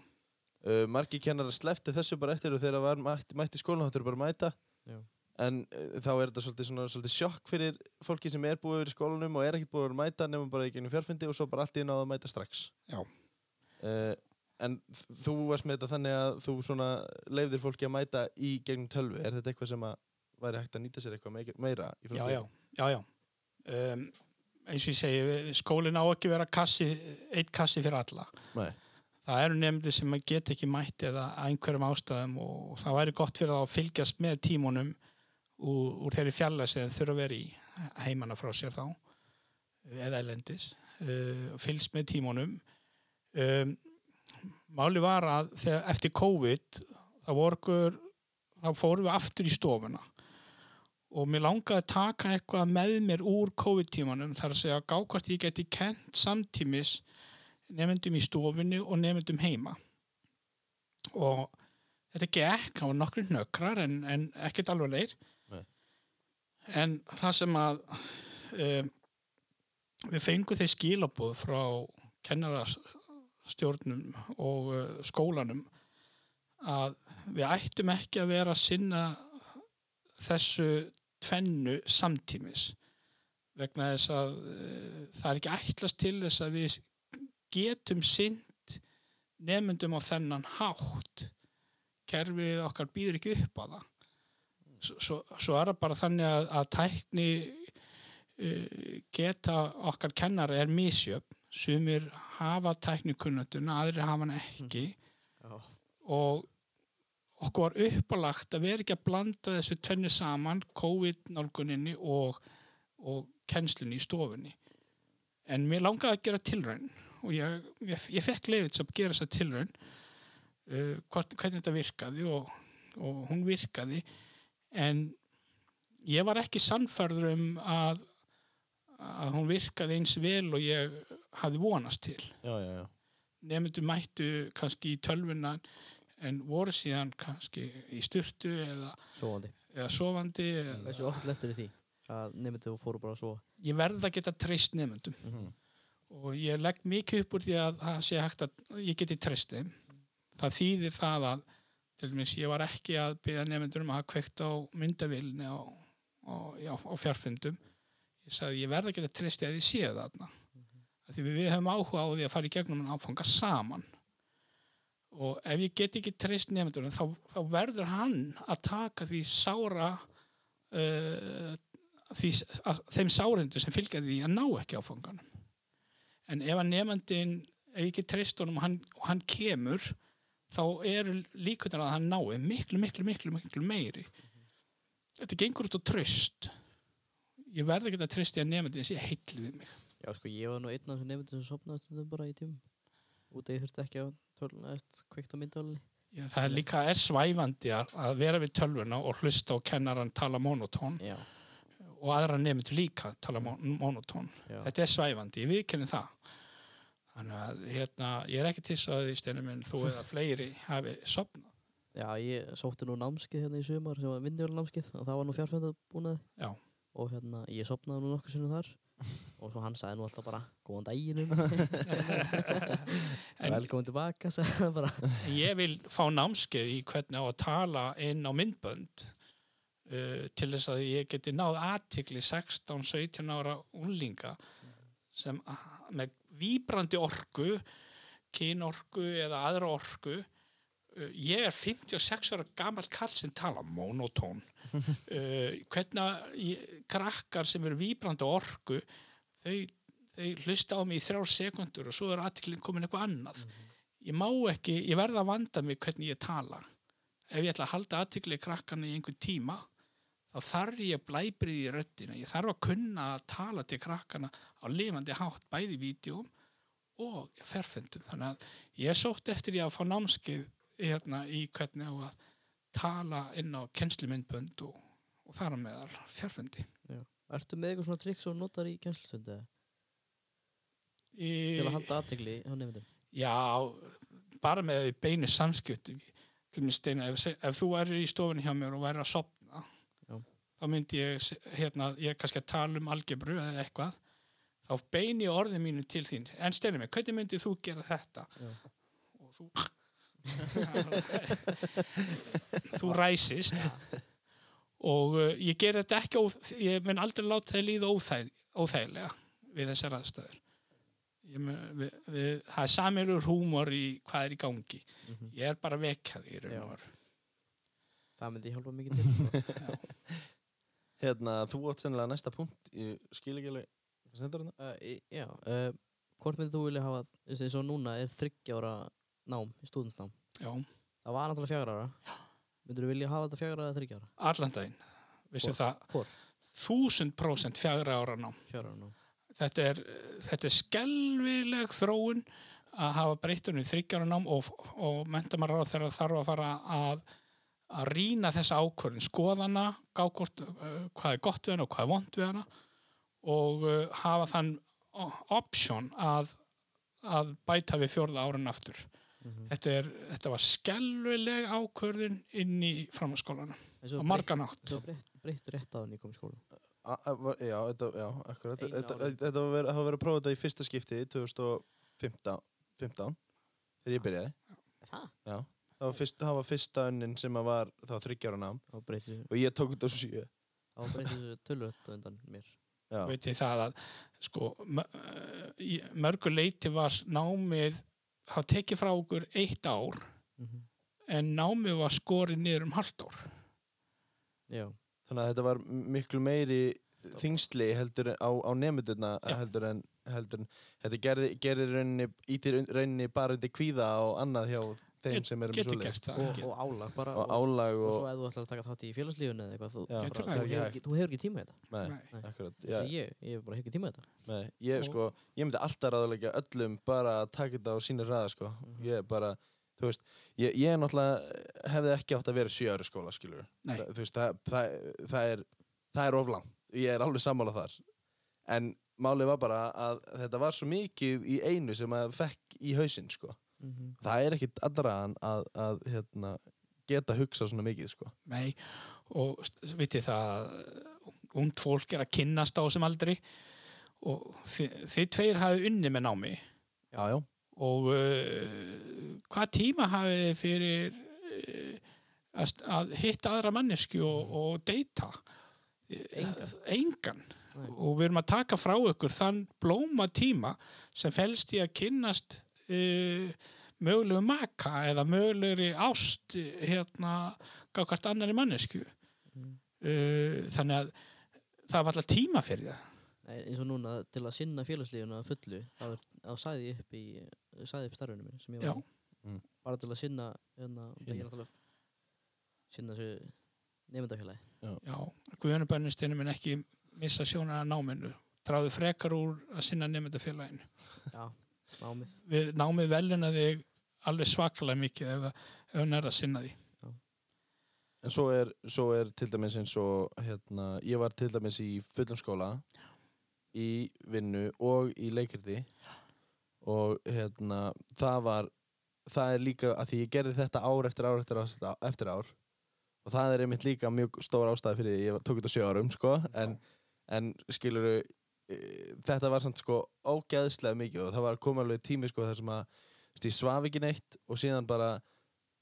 Uh, margi kennar slefti þessu bara eftir og þegar var mætti, mætti skólan þá þurftur bara að mæta. Já. En uh, þá er þetta svolítið, svona, svolítið sjokk fyrir fólki sem er búið yfir í skólanum og er ekkert búið að mæta nema bara í gennum fjarfundi og svo bara allt í náða að mæta strax. Já. Uh, en þú varst með þetta þannig að þú svona leifðir fólki að mæta í gegnum tölvu. Er þetta eitthvað sem að væri hægt að nýta sér eitthvað meira í já, framtíðinni? já, já, já. Um, eins og ég segi skólinn á ekki vera kassi, eitt kassi fyrir alla. Nei. það eru nefndir sem að geta ekki mætt eða einhverjum ástæðum og það væri gott fyrir þá að fylgjast með tímunum úr, úr þeirri fjalla sem þeir þurfa að vera í heimanna frá sér þá eða elendis uh, fylgst með tímunum. Um, máli var að þegar, eftir COVID þá, vorkur, þá fórum við aftur í stofuna og mér langaði að taka eitthvað með mér úr COVID-tímanum þar að segja að gá hvort ég geti kent samtímis nefndum í stofunni og nefndum heima og þetta gekk, það var nokkru nökrar en, en ekkert alveg leir Nei. en það sem að um, við fengum þeir skilabóð frá kennarastjórnum og uh, skólanum að við ættum ekki að vera að sinna þessu tvennu samtímis vegna þess að uh, það er ekki ætlast til þess að við getum sint nefndum á þennan hátt. Kerfið okkar býður ekki upp á það. Svo, svo, er það bara þannig að, að tækni uh, geta okkar kennara er misjöfn. Sumir hafa tæknikunnatuna aðrir hafa hann ekki. Já. og okkur var uppálagt að vera ekki að blanda þessu tvenni saman COVID-nálguninni og, og kennslunni í stofunni. En mér langaði að gera tilraun og ég, ég, ég fekk leiðið að gera þessa tilraun uh, hvernig þetta virkaði og, og hún virkaði. En ég var ekki sannfærður um að, að hún virkaði eins vel og ég hafði vonast til. Já, já, já. nefndu mættu kannski í tölvuna en voru síðan kannski í styrtu eða, Sofandi. eða sofandi Hversu oft lendur því að nefndu og fóru bara að sofa? ég verð að geta treyst nefndum Mhm. og ég legg mikið upp úr því að það sé hægt að ég geti treyst þeim það þýðir það að til dæmis ég var ekki að byrja nefndur um að hafa kveikt á myndavilni á, á, á, á fjarfundum ég sagði ég verð að geta treyst því að ég sé það mm því við, höfum áhuga á því að fara í gegnum en áfanga saman og ef ég get ekki treyst nefndur þá, þá verður hann að taka því sára uh, því, að, þeim sárendur sem fylgja því að ná ekki áfanganum. En ef að nefndin ef ég get treyst honum og hann, og hann kemur þá eru líkvöldar að hann nái miklu, miklu, miklu, miklu meiri. Þetta gengur út á tröst ég verði ekki að treysti að nefndin sé heill við mig. Já, sko, ég var nú einn af þessum nefndum sem sopnaði bara í tímum. Út að ég þurfti ekki að töluna eftir kveikt á myndavalni. Já, það er líka er svæfandi að vera við tölvuna og hlusta og kennaran tala monotón Já, og aðra nefndur líka tala mon monotón já. þetta er svæfandi, ég viðkenni það þannig að hérna, ég er ekki til að því steinum minn þú eða fleiri hafi sopnað Já, ég sótti nú námskeið hérna í sumar sem var vindjólnámskeið og það var nú fjárfændabúnaði Já. og hérna, ég sopnaði nú nokkuð sinnum þar og svo hann sagði nú alltaf bara góðan daginn [LAUGHS] velkomin tilbaka ég vil fá námskeið í hvernig á að tala inn á myndbönd uh, til þess að ég geti náð aðtikli 16-17 ára unlinga sem a- með víbrandi orku, kynorku eða aðra orku. Uh, ég er 56 ára gammal kall sem tala monotón. Uh, [LAUGHS] hvernig að krakkar sem eru víbrandi orku, þau, þau hlusta á mig í þrjár sekundur og svo er aðtiklinn komin eitthvað annað. Ég má ekki, ég verða að vanda mig hvernig ég tala. Ef ég ætla að halda aðtikli krakkana í einhvern tíma þá þarf ég blæbrið í röddina. Ég þarf að kunna að tala til krakkana á lifandi hátt, bæði í vídjum og ferfundum þannig að ég sótt eftir ég að fá námskeið hérna í hvernig á að tala inn á kennslumyndbönd og, og þar á meðal ferfundi Ertu með eitthvað svona trikk sem þú notar í kjænslustundu í, til að halda aðtegli á nefndum? Já, bara með beinu steina, ef, ef þú er í stofunni hjá mér og væri að sopna Já. þá myndi ég hérna, ég er kannski að tala um algebru eða eitthvað. Þá beini ég orðin mínu til þín. En steina mig, hvernig myndið þú gera þetta? Já. og þú [LAUGHS] þú ræsist og uh, ég ger þetta ekki ég mun aldrei láta það líða óþæg, óþægilega við þessar aðstöður Ég mun, við, við, það er samilur húmor í hvað er í gangi Mhm. ég er bara vekkað í raun Já. og veru Það myndi hjálpa mikið til. [LAUGHS] Hérna, þú átt sennilega næsta punkt, ég skil ekki alveg, hvað stendur hérna? uh, Já, uh, hvort myndið þú vilja hafa eins og núna er þryggjára nám, stúdentnám. Já, Það var náttúrulega fjagra ára. Myndir þú vilja hafa þetta fjagra eða þryggjára? allan daginn. Vissu það, þúsund prósent fjagra ára nám. Fjagra ára nám. Þetta er, þetta er skelvileg þróun að hafa breytunum þryggjara nám og, og mentamar á þeirra þarf að fara að að rýna þessa ákvörðin, skoðana gá hvort, uh, hvað er gott við hana og hvað er vond við hana og uh, hafa þann option að, að bæta við fjórða árin aftur. Mhm. Þetta, er, þetta var skelvileg ákvörðin inn í framhanskólanum Eins á margan átt. breytt- rétt á henni í var- já, þetta, já, akkurat. Þetta, þetta var verið, hafa verið að prófa þetta í fyrsta skipti 2015, 15, þegar ég byrjaði. Það? Já, það var, fyrst, það var fyrsta önnin sem að var þá þryggjára nám og ég tók þetta á sjö. þá breytir þessu tölvöld undan mér Já, veit ég það að sko, eh, í mörgu leiti var námið hafa tekið frá okkur eitt ár Mhm. en námið var skorið niður um halvt ár Já, þannig að þetta var miklu meiri þingsli heldur á, á nemyndurna Já. heldur en, heldur en þetta gerir rauninni, ítir un- rauninni bara undir kvíða og annað hjá þeim Get- sem eru með getur svoleiðis. gert það og, og álag bara Og álag og og, svo ef þú ætlar að taka þátt í félagslífun eða eitthvað þú, bara, þú, hefur þú hefur ekki tíma í þetta nei, Nei. akkurat. Já. Já, ég, ég hef bara ekki tíma í þetta Nei, ég, sko, ég myndi alltaf ráðleika öllum bara að taka þetta á sínu ræða sko. Mhm. ég er bara, þú veist ég, ég náttúrulega, hefði ekki átt að vera sjö ára skóla, skilur. Þa, þú veist, það, það, það er það er oflang, ég er alveg sammála þar en málið var bara að þetta var svo mikið í einu sem að fekk í hausinn, sko mm -hmm. það er ekkit en að, að hérna, geta hugsa svona mikið, sko. Nei, og vitið það und fólk er að kynnast á þessum aldri og þið, þið tveir hafið unni með námi. Já, já, og uh, hvað tíma hafið fyrir uh, að, að hitta aðra mannesku og, og deyta? Engan. engan. Og við erum að taka frá ykkur þann blóma tíma sem felst í að kynnast uh, mögulegu maka eða mögulegri ást eh, hérna gafkvært annari mannesku Mm. uh, þannig að það var alltaf tíma fyrir það Nei, eins og núna til að sinna félagslífuna að fullu þá, er, þá sagði ég upp í sagði upp starfinu minn sem ég Já. var. Mm. bara til að sinna hérna, Hinum. er náttúrulega sinna þessu nefndafélagi Já, Guðunabönnistinu minn ekki missa sjónar að náminu dráðu frekar úr að sinna nefndafélaginu já, námið. Við námið velina þig alveg svakalega mikið ef það- er að sinna því. En svo er, svo er til dæmis eins og hérna, ég var til dæmis í fullum skóla í vinnu og í leikirti og hérna það var það er líka að því ég gerði þetta ár eftir ár eftir ár, eftir ár og það er einmitt líka mjög stór ástæði fyrir því ég tók þetta sjö árum sko en, en skiluru þetta var samt sko ógeðslega mikið og það var komið alveg tími sko þar sem að veist, ég svaf ekki neitt og síðan bara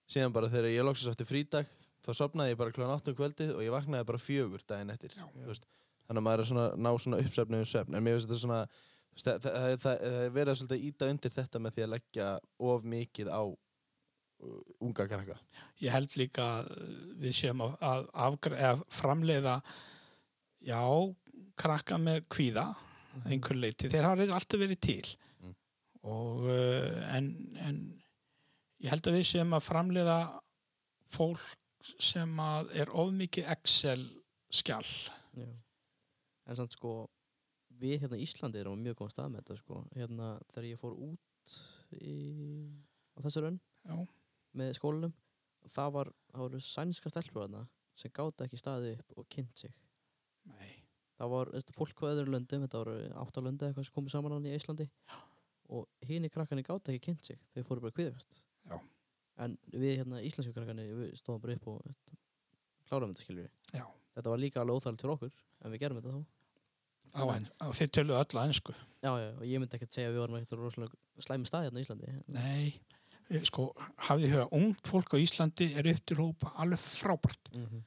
síðan bara þegar ég loksast átti frídag þá sopnaði ég bara kljóðan 8 um kvöldið og ég vaknaði bara fjögur daginn eftir þannig að maður er svona ná svona uppsefnum svefn. En mér finnst þetta svona það, það, það, það er verið að svolítið íta undir þetta með því að leggja of mikið á uh, unga krakka. Ég held líka að við séum að, að, að framleiða já, krakka með kvíða einhver leiti, þeir hafa alltaf verið til Mm. og uh, en, en ég held að við séum að framleiða fólk sem að er of mikið Excel skjall Já. En samt sko, við hérna í Íslandi erum mjög góðan stað með þetta sko. Hérna þegar ég fór út í, á þessu raun Já. með skólanum, það var, það voru sænska stelpur sem gáta ekki staðið upp og kynnt sig. Nei. Það var veist, fólk á öðru löndum, þetta voru átta löndi eitthvað sem komið saman hann í Íslandi og hinn í krakkarnir gáta ekki kynnt sig, þau fóru bara kviðvest. Já. En við hérna íslensku krakkarnir, við stóðum bara upp og klárum þetta skiljur Já. Þetta var líka alveg óþægilegt fyrir okkur, en við gerum þetta þá. á, en, á þeir töluðu öll að ennsku Já, já, og ég myndi ekkert segja að við vorum ekkert rosalega slæmi stað hérna í Íslandi. Nei, sko, hafið þið huga, ungt fólk á Íslandi er upp til hópa alveg frábært. Mm -hmm.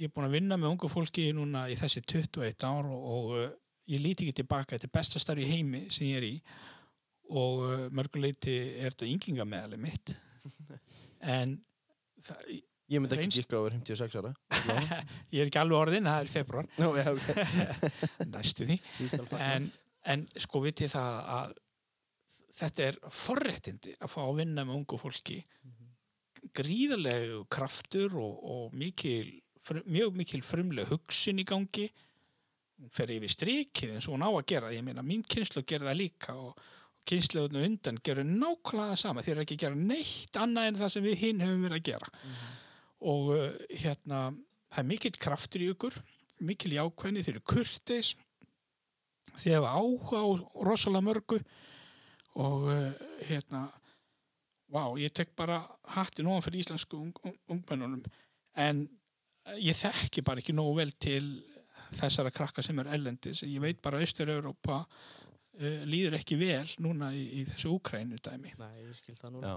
Ég er búin að vinna með ungu fólki núna í þessi 21 ár og, og uh, ég líti ekki tilbaka, þetta er besta starf í heimi sem ég er í og uh, mörguleiti er þetta yngingameðali mitt. [LAUGHS] en það, ég myndi ekki gíska over 56 ára. [LAUGHS] Ég er ekki alveg orðin, það er februar, Nú, já, ok. [LAUGHS] næstu því. En, en sko vitið það að þetta er forréttindi að fá að vinna með ungu fólki. Gríðarlegu kraftur og, og mikil, fr, mjög mikil frumleg hugsun í gangi. Hún fer yfir strikið eins og hún á að gera. Ég meina mín kynslu gerði það líka og, og kynsluðinu undan gerur nákvæmlega sama. Þeir eru ekki að gera neitt annað en það sem við hinn höfum verið að gera. Og uh, hérna það er mikill kraftur í ykkur mikil jákvæðni, þeir eru kurteis. Þeir hefa áhuga á rosalega mörgu. Og uh, hérna vá, ég tek bara hattin ofan fyrir íslensku ung, ung, ungmennunum. En ég þekki bara ekki nógu vel til þessara krakka sem er ellendis ég veit bara að Austur-Europa uh, líður ekki vel núna í, í þessu Úkrænu dæmi Nei, ég skil það nú. já.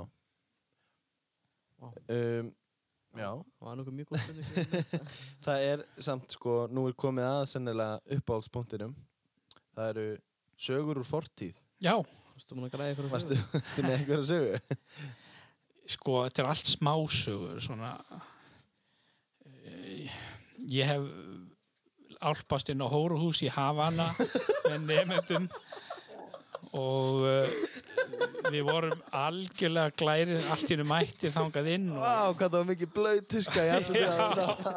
Vá. Um, já, Það var nokkuð mjög góð stund ekki. [LAUGHS] [LAUGHS] það er samt sko, nú er komið að sennilega uppáhaldspunktinum það eru sögur úr fortíð Já, Varstu að með einhverja sögu? sko, þetta er allt smásögur svona eh, ég hef álpast inn á hóruhús í Havana með nefndum og uh, við vorum algjörlega glæri allt í hennu mættir þangað inn og Vá, hvað það var mikið blöytuska í andlitið á þetta.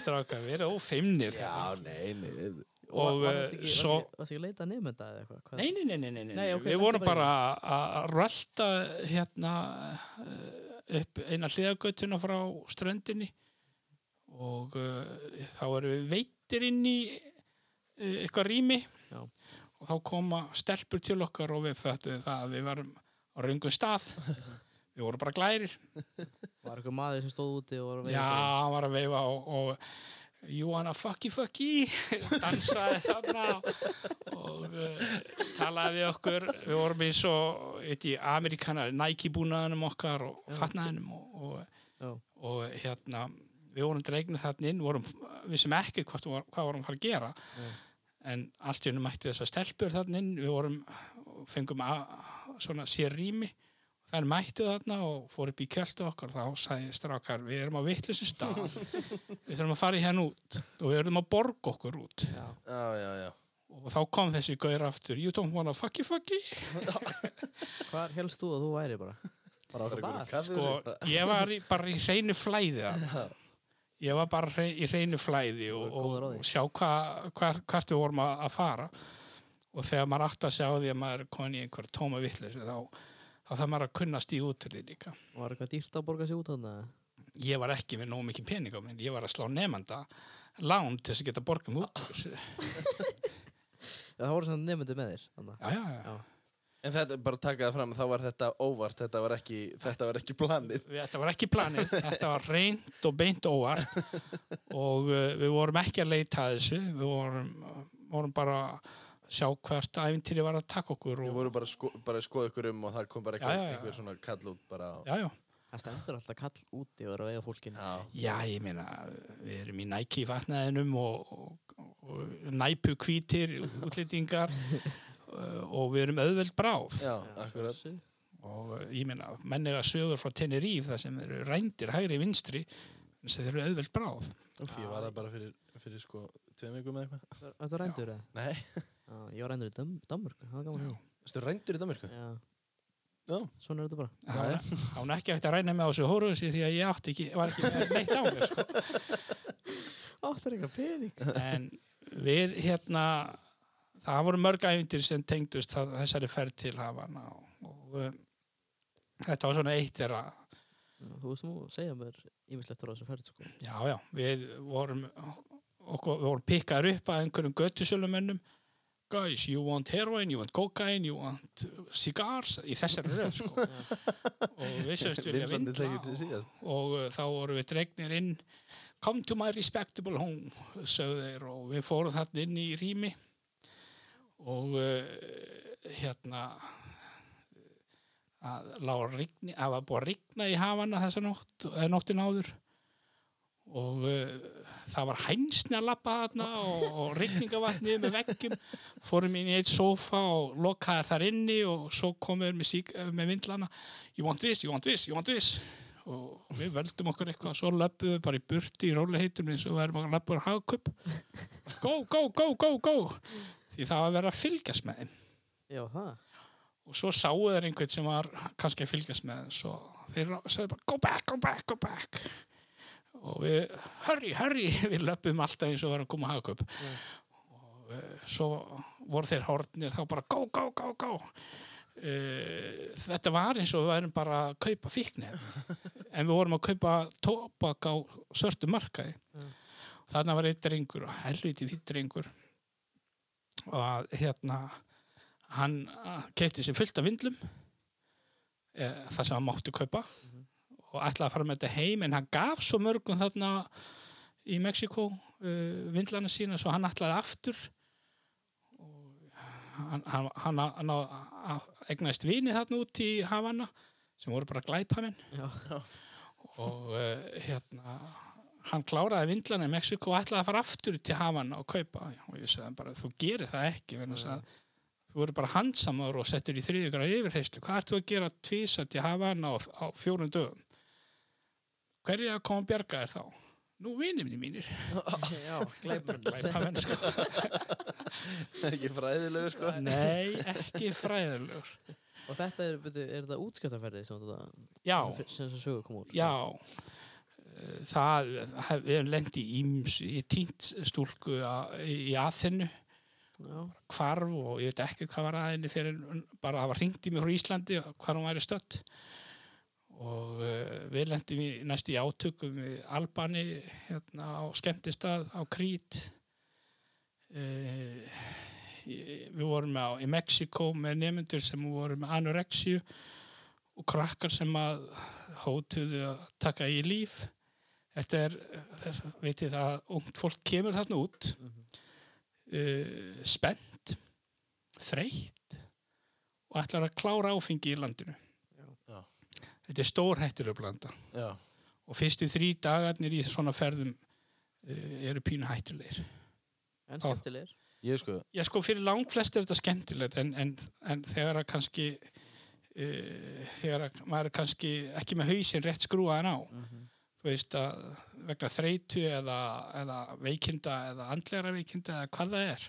strákar, við erum ófeimnir Já, nei, nei Og, eh, svo- Varstu ekki að leita að nefnda eða eitthvað? Hvað- Nei, nei, nei, nei, nei, nei. Nei, ok, við vorum bara bara að rölda hérna eh, upp eina hliðagötuna frá ströndinni og uh, þá erum við veitir inn í uh, eitthvað rými Já. og þá koma stelpur til okkar og við föttuðum það að við varum á raungum stað [LAUGHS] við vorum bara glærir Var eitthvað maður sem stóð úti og var að Já, veifa? hann var að veifa og, og you wanna fucky fucky [LAUGHS] dansaði þarna og uh, talaði við okkur við vorum eins og Amerikanar, Nike búnaðanum okkar og Já. fatnaðinum og, Já. og, og hérna við vorum dregnir þarna inn vorum, við sem ekki hvað, hvað vorum að fara að gera Já. en allt í hennu mætti þessar stelpur þarna inn við vorum, fengum að, svona sér rými þær mættu þarna og fór upp í kjöldu okkar þá sagði strákar, við erum á vittlusum stað við þurfum að fara í hérna út og við erum að borga okkur út Já. Já, já, já og þá kom þessi gaur aftur you don't wanna fucky fucky [LAUGHS] Hvar helst þú að þú væri bara? Bara Bara okkur einhverju bar? sko, ég var í, bara í hreinu flæði þarna. Ég var bara hre, í hreinu flæði og, og, og sjá hva, hvar, hvert við vorum að, að fara og þegar maður átti að sjá því að maður er komin í einhver tóma vittlusu þá, þá þarf maður að kunna stíð út til því líka Var eitthvað dýrt að borga sig út þarna? ég var ekki með nóg mikið pening á minn ég var að slá nefnda lán til þess að geta borgað mig út [LAUGHS] það voru samt nefndu með þér. Já, já, já. Já. En þetta, bara að taka það fram, þá var þetta óvart, þetta var ekki, þetta var ekki planið. Þetta var ekki planið, þetta var reynd og beint óvart [LAUGHS] og uh, við vorum ekki að leita að þessu, við vorum, vorum bara sjá hvert æfintýri var að taka okkur Við og, vorum bara, sko, bara að skoða ykkur um og það kom bara Já, einhver, já, já. einhver svona kall út bara á- já, já, Það stendur alltaf kall úti og er að vega fólkinu. Já, já, ég meina við erum í Nike vatnaðinum og, og, og næpu hvítir útlýtingar [LAUGHS] og við erum auðveld bráð já, akkurat og uh, ég meina menniga sögur frá Tenerife það sem eru rændir hægri vinstri þess að þeir eru auðveld bráð Úf, ég var það bara fyrir, fyrir sko tveim vikum eða eitthvað Var- Varstu rændur eða? Nei, Já, ég var rændur í Danmörku, það var. Þú rændur í Danmarku? Já, Já, svona er þetta bara. Það hún ekki eftir að ræna með á þessu hóruðsi því að ég átti ekki, var ekki neitt á mér sko. Það er eitthvað pening. en við hérna það voru mörg æfintir sem tengdust þessari ferð til hafana og, og um, þetta var svona eitt þeirra. Þú veist nú að segja mér ímislegt frá þessu ferð, sko. já já, við vorum okkur, við vorum pikkaður upp að einhverjum göttusölumennum guys, you want heroin, you want cocaine you want cigars í þessari röð sko. [LAUGHS] og við sögst vindla tekið til og, og uh, þá vorum við dregnir inn. Come to my respectable home sögðu þeir og við fórum þarna inn í rými og uh, hérna að lág rigni, að var búið að rigna í hafana þessa nótt, eða nóttin áður. Og uh, það var hænsni að lappa þarna og, og rigningavatnið með veggjum. Fórum inn í eitt sofa og lokaði þar inni og svo komum við með, með vindlana. You want this, you want this, you want this. Og við völdum okkur eitthvað svo löpum við bara í burti í róliheitum eins og við erum að löpum á hagkup go, go, go, go, go því það var að vera að fylgjast með þeim. Já, það. og svo sáu þeir einhvern sem var kannski að fylgjast með þeim svo þeir sagði bara go back, go back, go back. Og við, hurry, hurry [LAUGHS] við löpum alltaf eins og varum að koma að hagkup og uh, svo voru þeir hortnir þá bara go, go, go, go. Uh, þetta var eins og við værum bara að kaupa fíknir. En við vorum að kaupa tóbak á svörtu markaði. Já. þarna var eitt drengur helviti fýtt drengur og að, hérna hann kefti sér fullt af vindlum e, það sem hann mátti kaupa og ætlaði að fara með þetta heim en hann gaf svo mörgum þarna í Mexiko uh, vindlana sína svo hann ætlaði aftur og hann, hann, hann, hann egnaðist vini þarna út í Havana sem voru bara glæpamenn. Og uh, hérna hann kláraði vindlana í Mexiko og ætlaði að fara aftur til Havana og kaupa. Og ég sagði hann bara þú gerir það ekki vegna þess að þú verður bara handsamar og settur í þriðjögra yfirheyslu hvað ert þú að gera tvísa til Havana á, á fjórum dögum? Hverju er að bjarga þér þá? Nú vinið mínir Já. Glæpamenn, [LAUGHS] sko. [LAUGHS] Ekki fræðilegu sko. Nei, ekki fræðilegur. Og þetta er, veitu, er þetta útskjöftaferði sem þetta, já, sem sögur kom úr? já. Eh, það, við hefum lendi í íms í tínt stúlku á- í Já, hvarf og ég veit ekki hvað var aðeinni fyrir bara að hafa hringt í mig frá Íslandi hvar hún væri stött og uh, við lendum í næstu í átökum við Albani hérna á skemmtistað á Krít. Uh, við vorum á, í Mexiko með nefnendur sem voru með anorexíu og krakkar sem að hótuðu að taka í líf þetta er, þess, veitir það að ungt fólk kemur þarna út uh, spennt þreytt og ætlar að klára áfengi í landinu Já. þetta er stór hættulega blanda Já, og fyrstu þrý dagarnir í svona ferðum uh, eru pínu hættulegir en Já. skemmtilegir. ég sko Já, sko, fyrir langflest er þetta skemmtilegt en, en, en þegar að kannski uh, þegar að maður er kannski ekki með hausinn rétt skrúaðan á Mm þú veist að vegna þreytu eða, eða veikinda eða andlegra veikinda eða hvað það er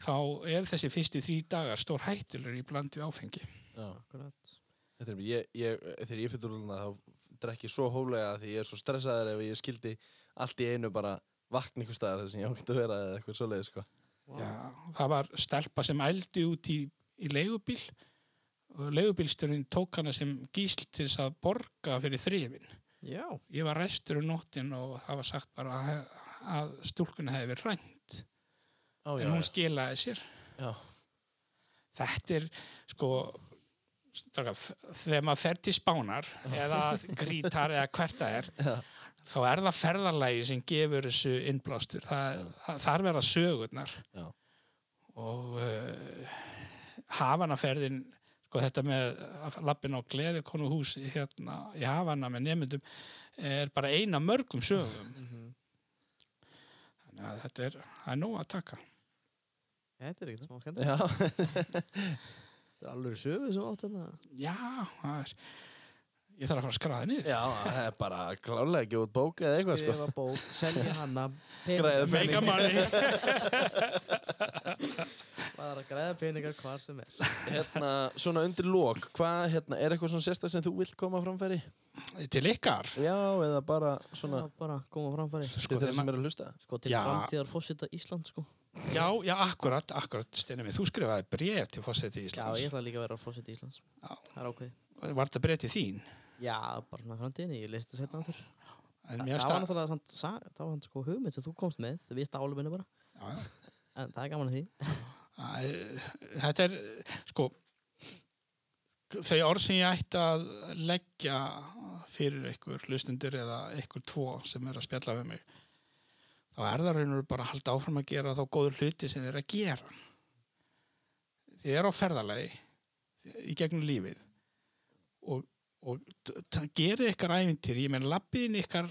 þá er þessi fyrstu þrý dagar stór hættulegur í bland við áfengi Já, Akkurat. þetta er ég, ég, þegar ég fyrir úrluna þá drekk ég svo hóflega því ég er svo stressaður ef ég skildi allt í einu bara vakna ykkur staðar sem ég ákveði að vera eða eitthvað svoleiði sko Já, það var stelpa sem ældi út í, í leigubíl og leigubílsturinn tók hana sem gísl til þess að borga fyrir þrifin. Já, Ég var restur um nóttin og það var sagt bara að, að stúlkunni hefði verið rænt Ó, en hún skilaði sér. já, Þetta er sko þegar maður fer til spánar eða grítar eða hvert það er Já. þá er það ferðarlægi sem gefur þessu innblástur. Það, er verða sögurnar. Já. og uh, hafanaferðin sko þetta með lappin á gleðikonu hús hérna í hafana með nefndum er bara eina mörgum sögum Mhm. þannig að þetta er, það er nóg að taka Þetta er ekkert smá skemmt. Já, [LAUGHS] Þetta er alveg sögu sem átt hérna. já, það er ég þarf að fara að skraða niður já, það er bara klálega ekki út bók eða eitthvað sko. Skrifa bók, selja hana, Græða peninga, money [LAUGHS] bara græða peningar hvar sem er. Hérna, svona undir lók, hvað, hérna, er eitthvað svona sérstak sem þú vilt koma framfæri? til ykkar Já, eða bara svona Já, bara koma framfæri. til sko, þeirra þegar sem ma- er að hlusta? Sko til Já. framtíðar fósita Ísland sko. já, já, akkurat, akkurat Steini minn, þú skrifaði bref til fórseti Já, Íslands ég ætla líka að vera fósita Íslands. Já. Það er ákveðið. var þetta bref til þín Já, bara svona framtíðinni, ég leist það setna áttur. en Það mér var stað náttúrulega samt, sa- það var hann sko hugmynd sem þú komst með, við stálum henni bara. já, já. En það er gaman að því. Það er- Þetta er, sko, þau orð sem ég ætti að leggja fyrir ykkur hlustundur eða ykkur tvo sem er að spjalla við mig, þá er það raunur bara að halda áfram að gera þá góður hluti sem þið er að gera. Þið er á ferðalagi í gegnum lífið og, og gerir ykkar æfintir, ég menn lappiðin ykkar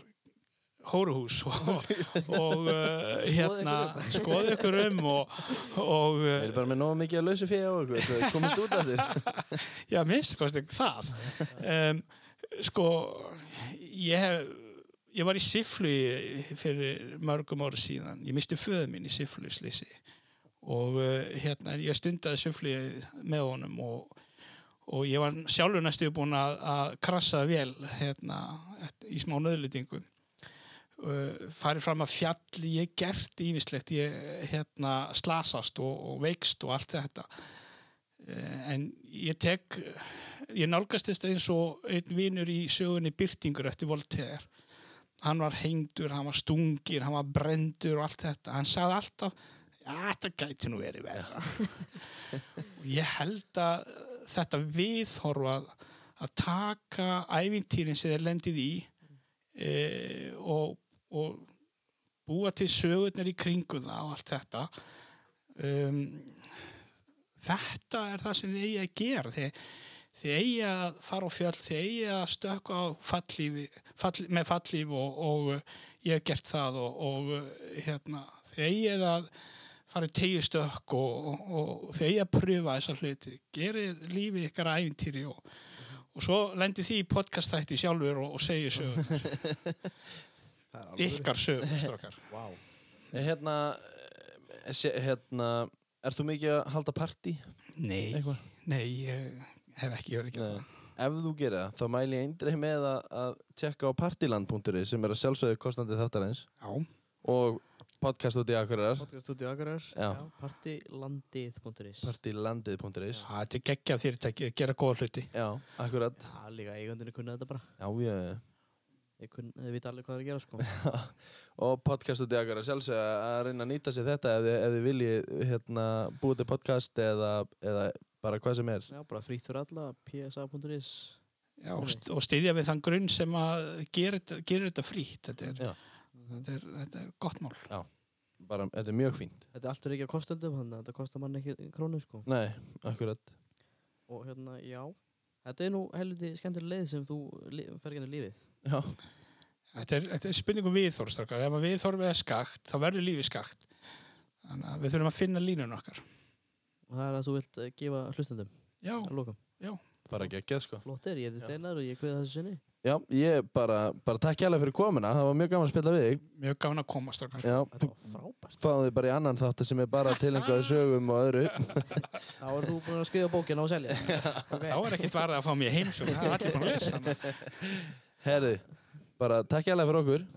hóruhús [LAUGHS] og, og uh, hérna skoðu ykkur um og, og Við erum bara með nógu mikið að lausa fyrir á okkur, það komist út af þér. [LAUGHS] Já, minnst kosti það. Um, sko, ég hef, ég var í Siflu fyrir mörgum ára síðan. Ég misti föðu minn í Siflu slísi og uh, hérna, ég stundaði Siflu með honum og, og ég var sjálfur næstu búin að, að krassa vel hérna, í smá nöðlutingum. Uh, farið fram að fjalli, ég gert ívislegt, ég hérna, slasast og, og veikst og allt þetta. Eh, en ég tek ég nálgast þess eins og einn vinur í sögunni Byrtingur eftir Voltaire hann var hengdur, hann var stungir hann var brendur og allt þetta hann sagði alltaf, já þetta gæti nú verið verða [LAUGHS] og ég held að þetta viðhorfa að, taka ævintýrin sem þeir lendið í e, og, og búa til sögurnar í kringu það og allt þetta. Um, þetta er það sem þið eigi að gera. Þið, þið eigi að fara á fjöll þið eigi að stökka á fallífi, fall, með fallíf og, og ég hef gert það og, og hérna, þið eigi að fara í tegjustökk og, og, og eigi að pröfa þessa hluti. Gerið lífið ykkar að æfintýri og, og svo lendir því í podcastætti sjálfur og, segja sögur [LAUGHS] ykkar sögur Vá. Hérna, eh, hérna, er þú mikið að halda partí? nei, nei, ég hef ekki verið ekki Nei. Ef þú gerir það, þá mæli ég eindreið með að, að tjekka á partiland.ri sem er að sjálfsögðu kostandi þáttarins. Já, og podcast út í Akureyrar, Podcaststudio Akureyrar. Já. Partilandið.is. partilandið.is Já, þetta er geggjað fyrirtæki að gera góða hluti. Já, akkurat Já, líka eigandunni kunna þetta bara. Já, ég Þeir, kunna, þeir vita alveg hvað það er að gera sko. [LAUGHS] og podcast út í Akureyrar sjálfsögðu að reyna að nýta sér þetta ef þið, ef þið viljið hérna, búið til podcast eða, eða bara hvað sem er Já, bara frýtt fyrir alla. psa.is. Já, og, st og styðja við þann grunn sem að gera gera þetta frítt. Þetta er, Já. Þetta er, þetta er gott mál. bara, þetta er mjög fínt Þetta er alltaf ekki að kostendum, þannig að þetta kostar mann ekki krónu sko. Nei, akkurat Og hérna, já. Þetta er nú helviti skemmtileg leið sem þú li- fer ekki lífið. Já, Þetta er, þetta er spurningum viðþórstrakar. Ef að viðþórfið er skakt, þá verður lífið skakt. Þannig að við þurfum að finna línun okkar. Og það er að þú vilt eh, gefa hlustendum Já, að lokum. bara geggjað sko Flott er, ég heiti Steinar og ég kveða þessu sinni. Já, ég bara, bara takk hjálpa fyrir komuna Það var mjög gaman að spila við þig mjög gaman að koma, strakar. Já, frábært. fáðu þig bara í annan þátt sem er bara tilengaði sögum og öðru Þá er þú búin að skrifa bókina og selja. okay. [LAUGHS] Þá er ekkert varðið að fá mér heimsum. Það er allir búin að lesa hana. Herði, bara takk hjálpa fyrir okkur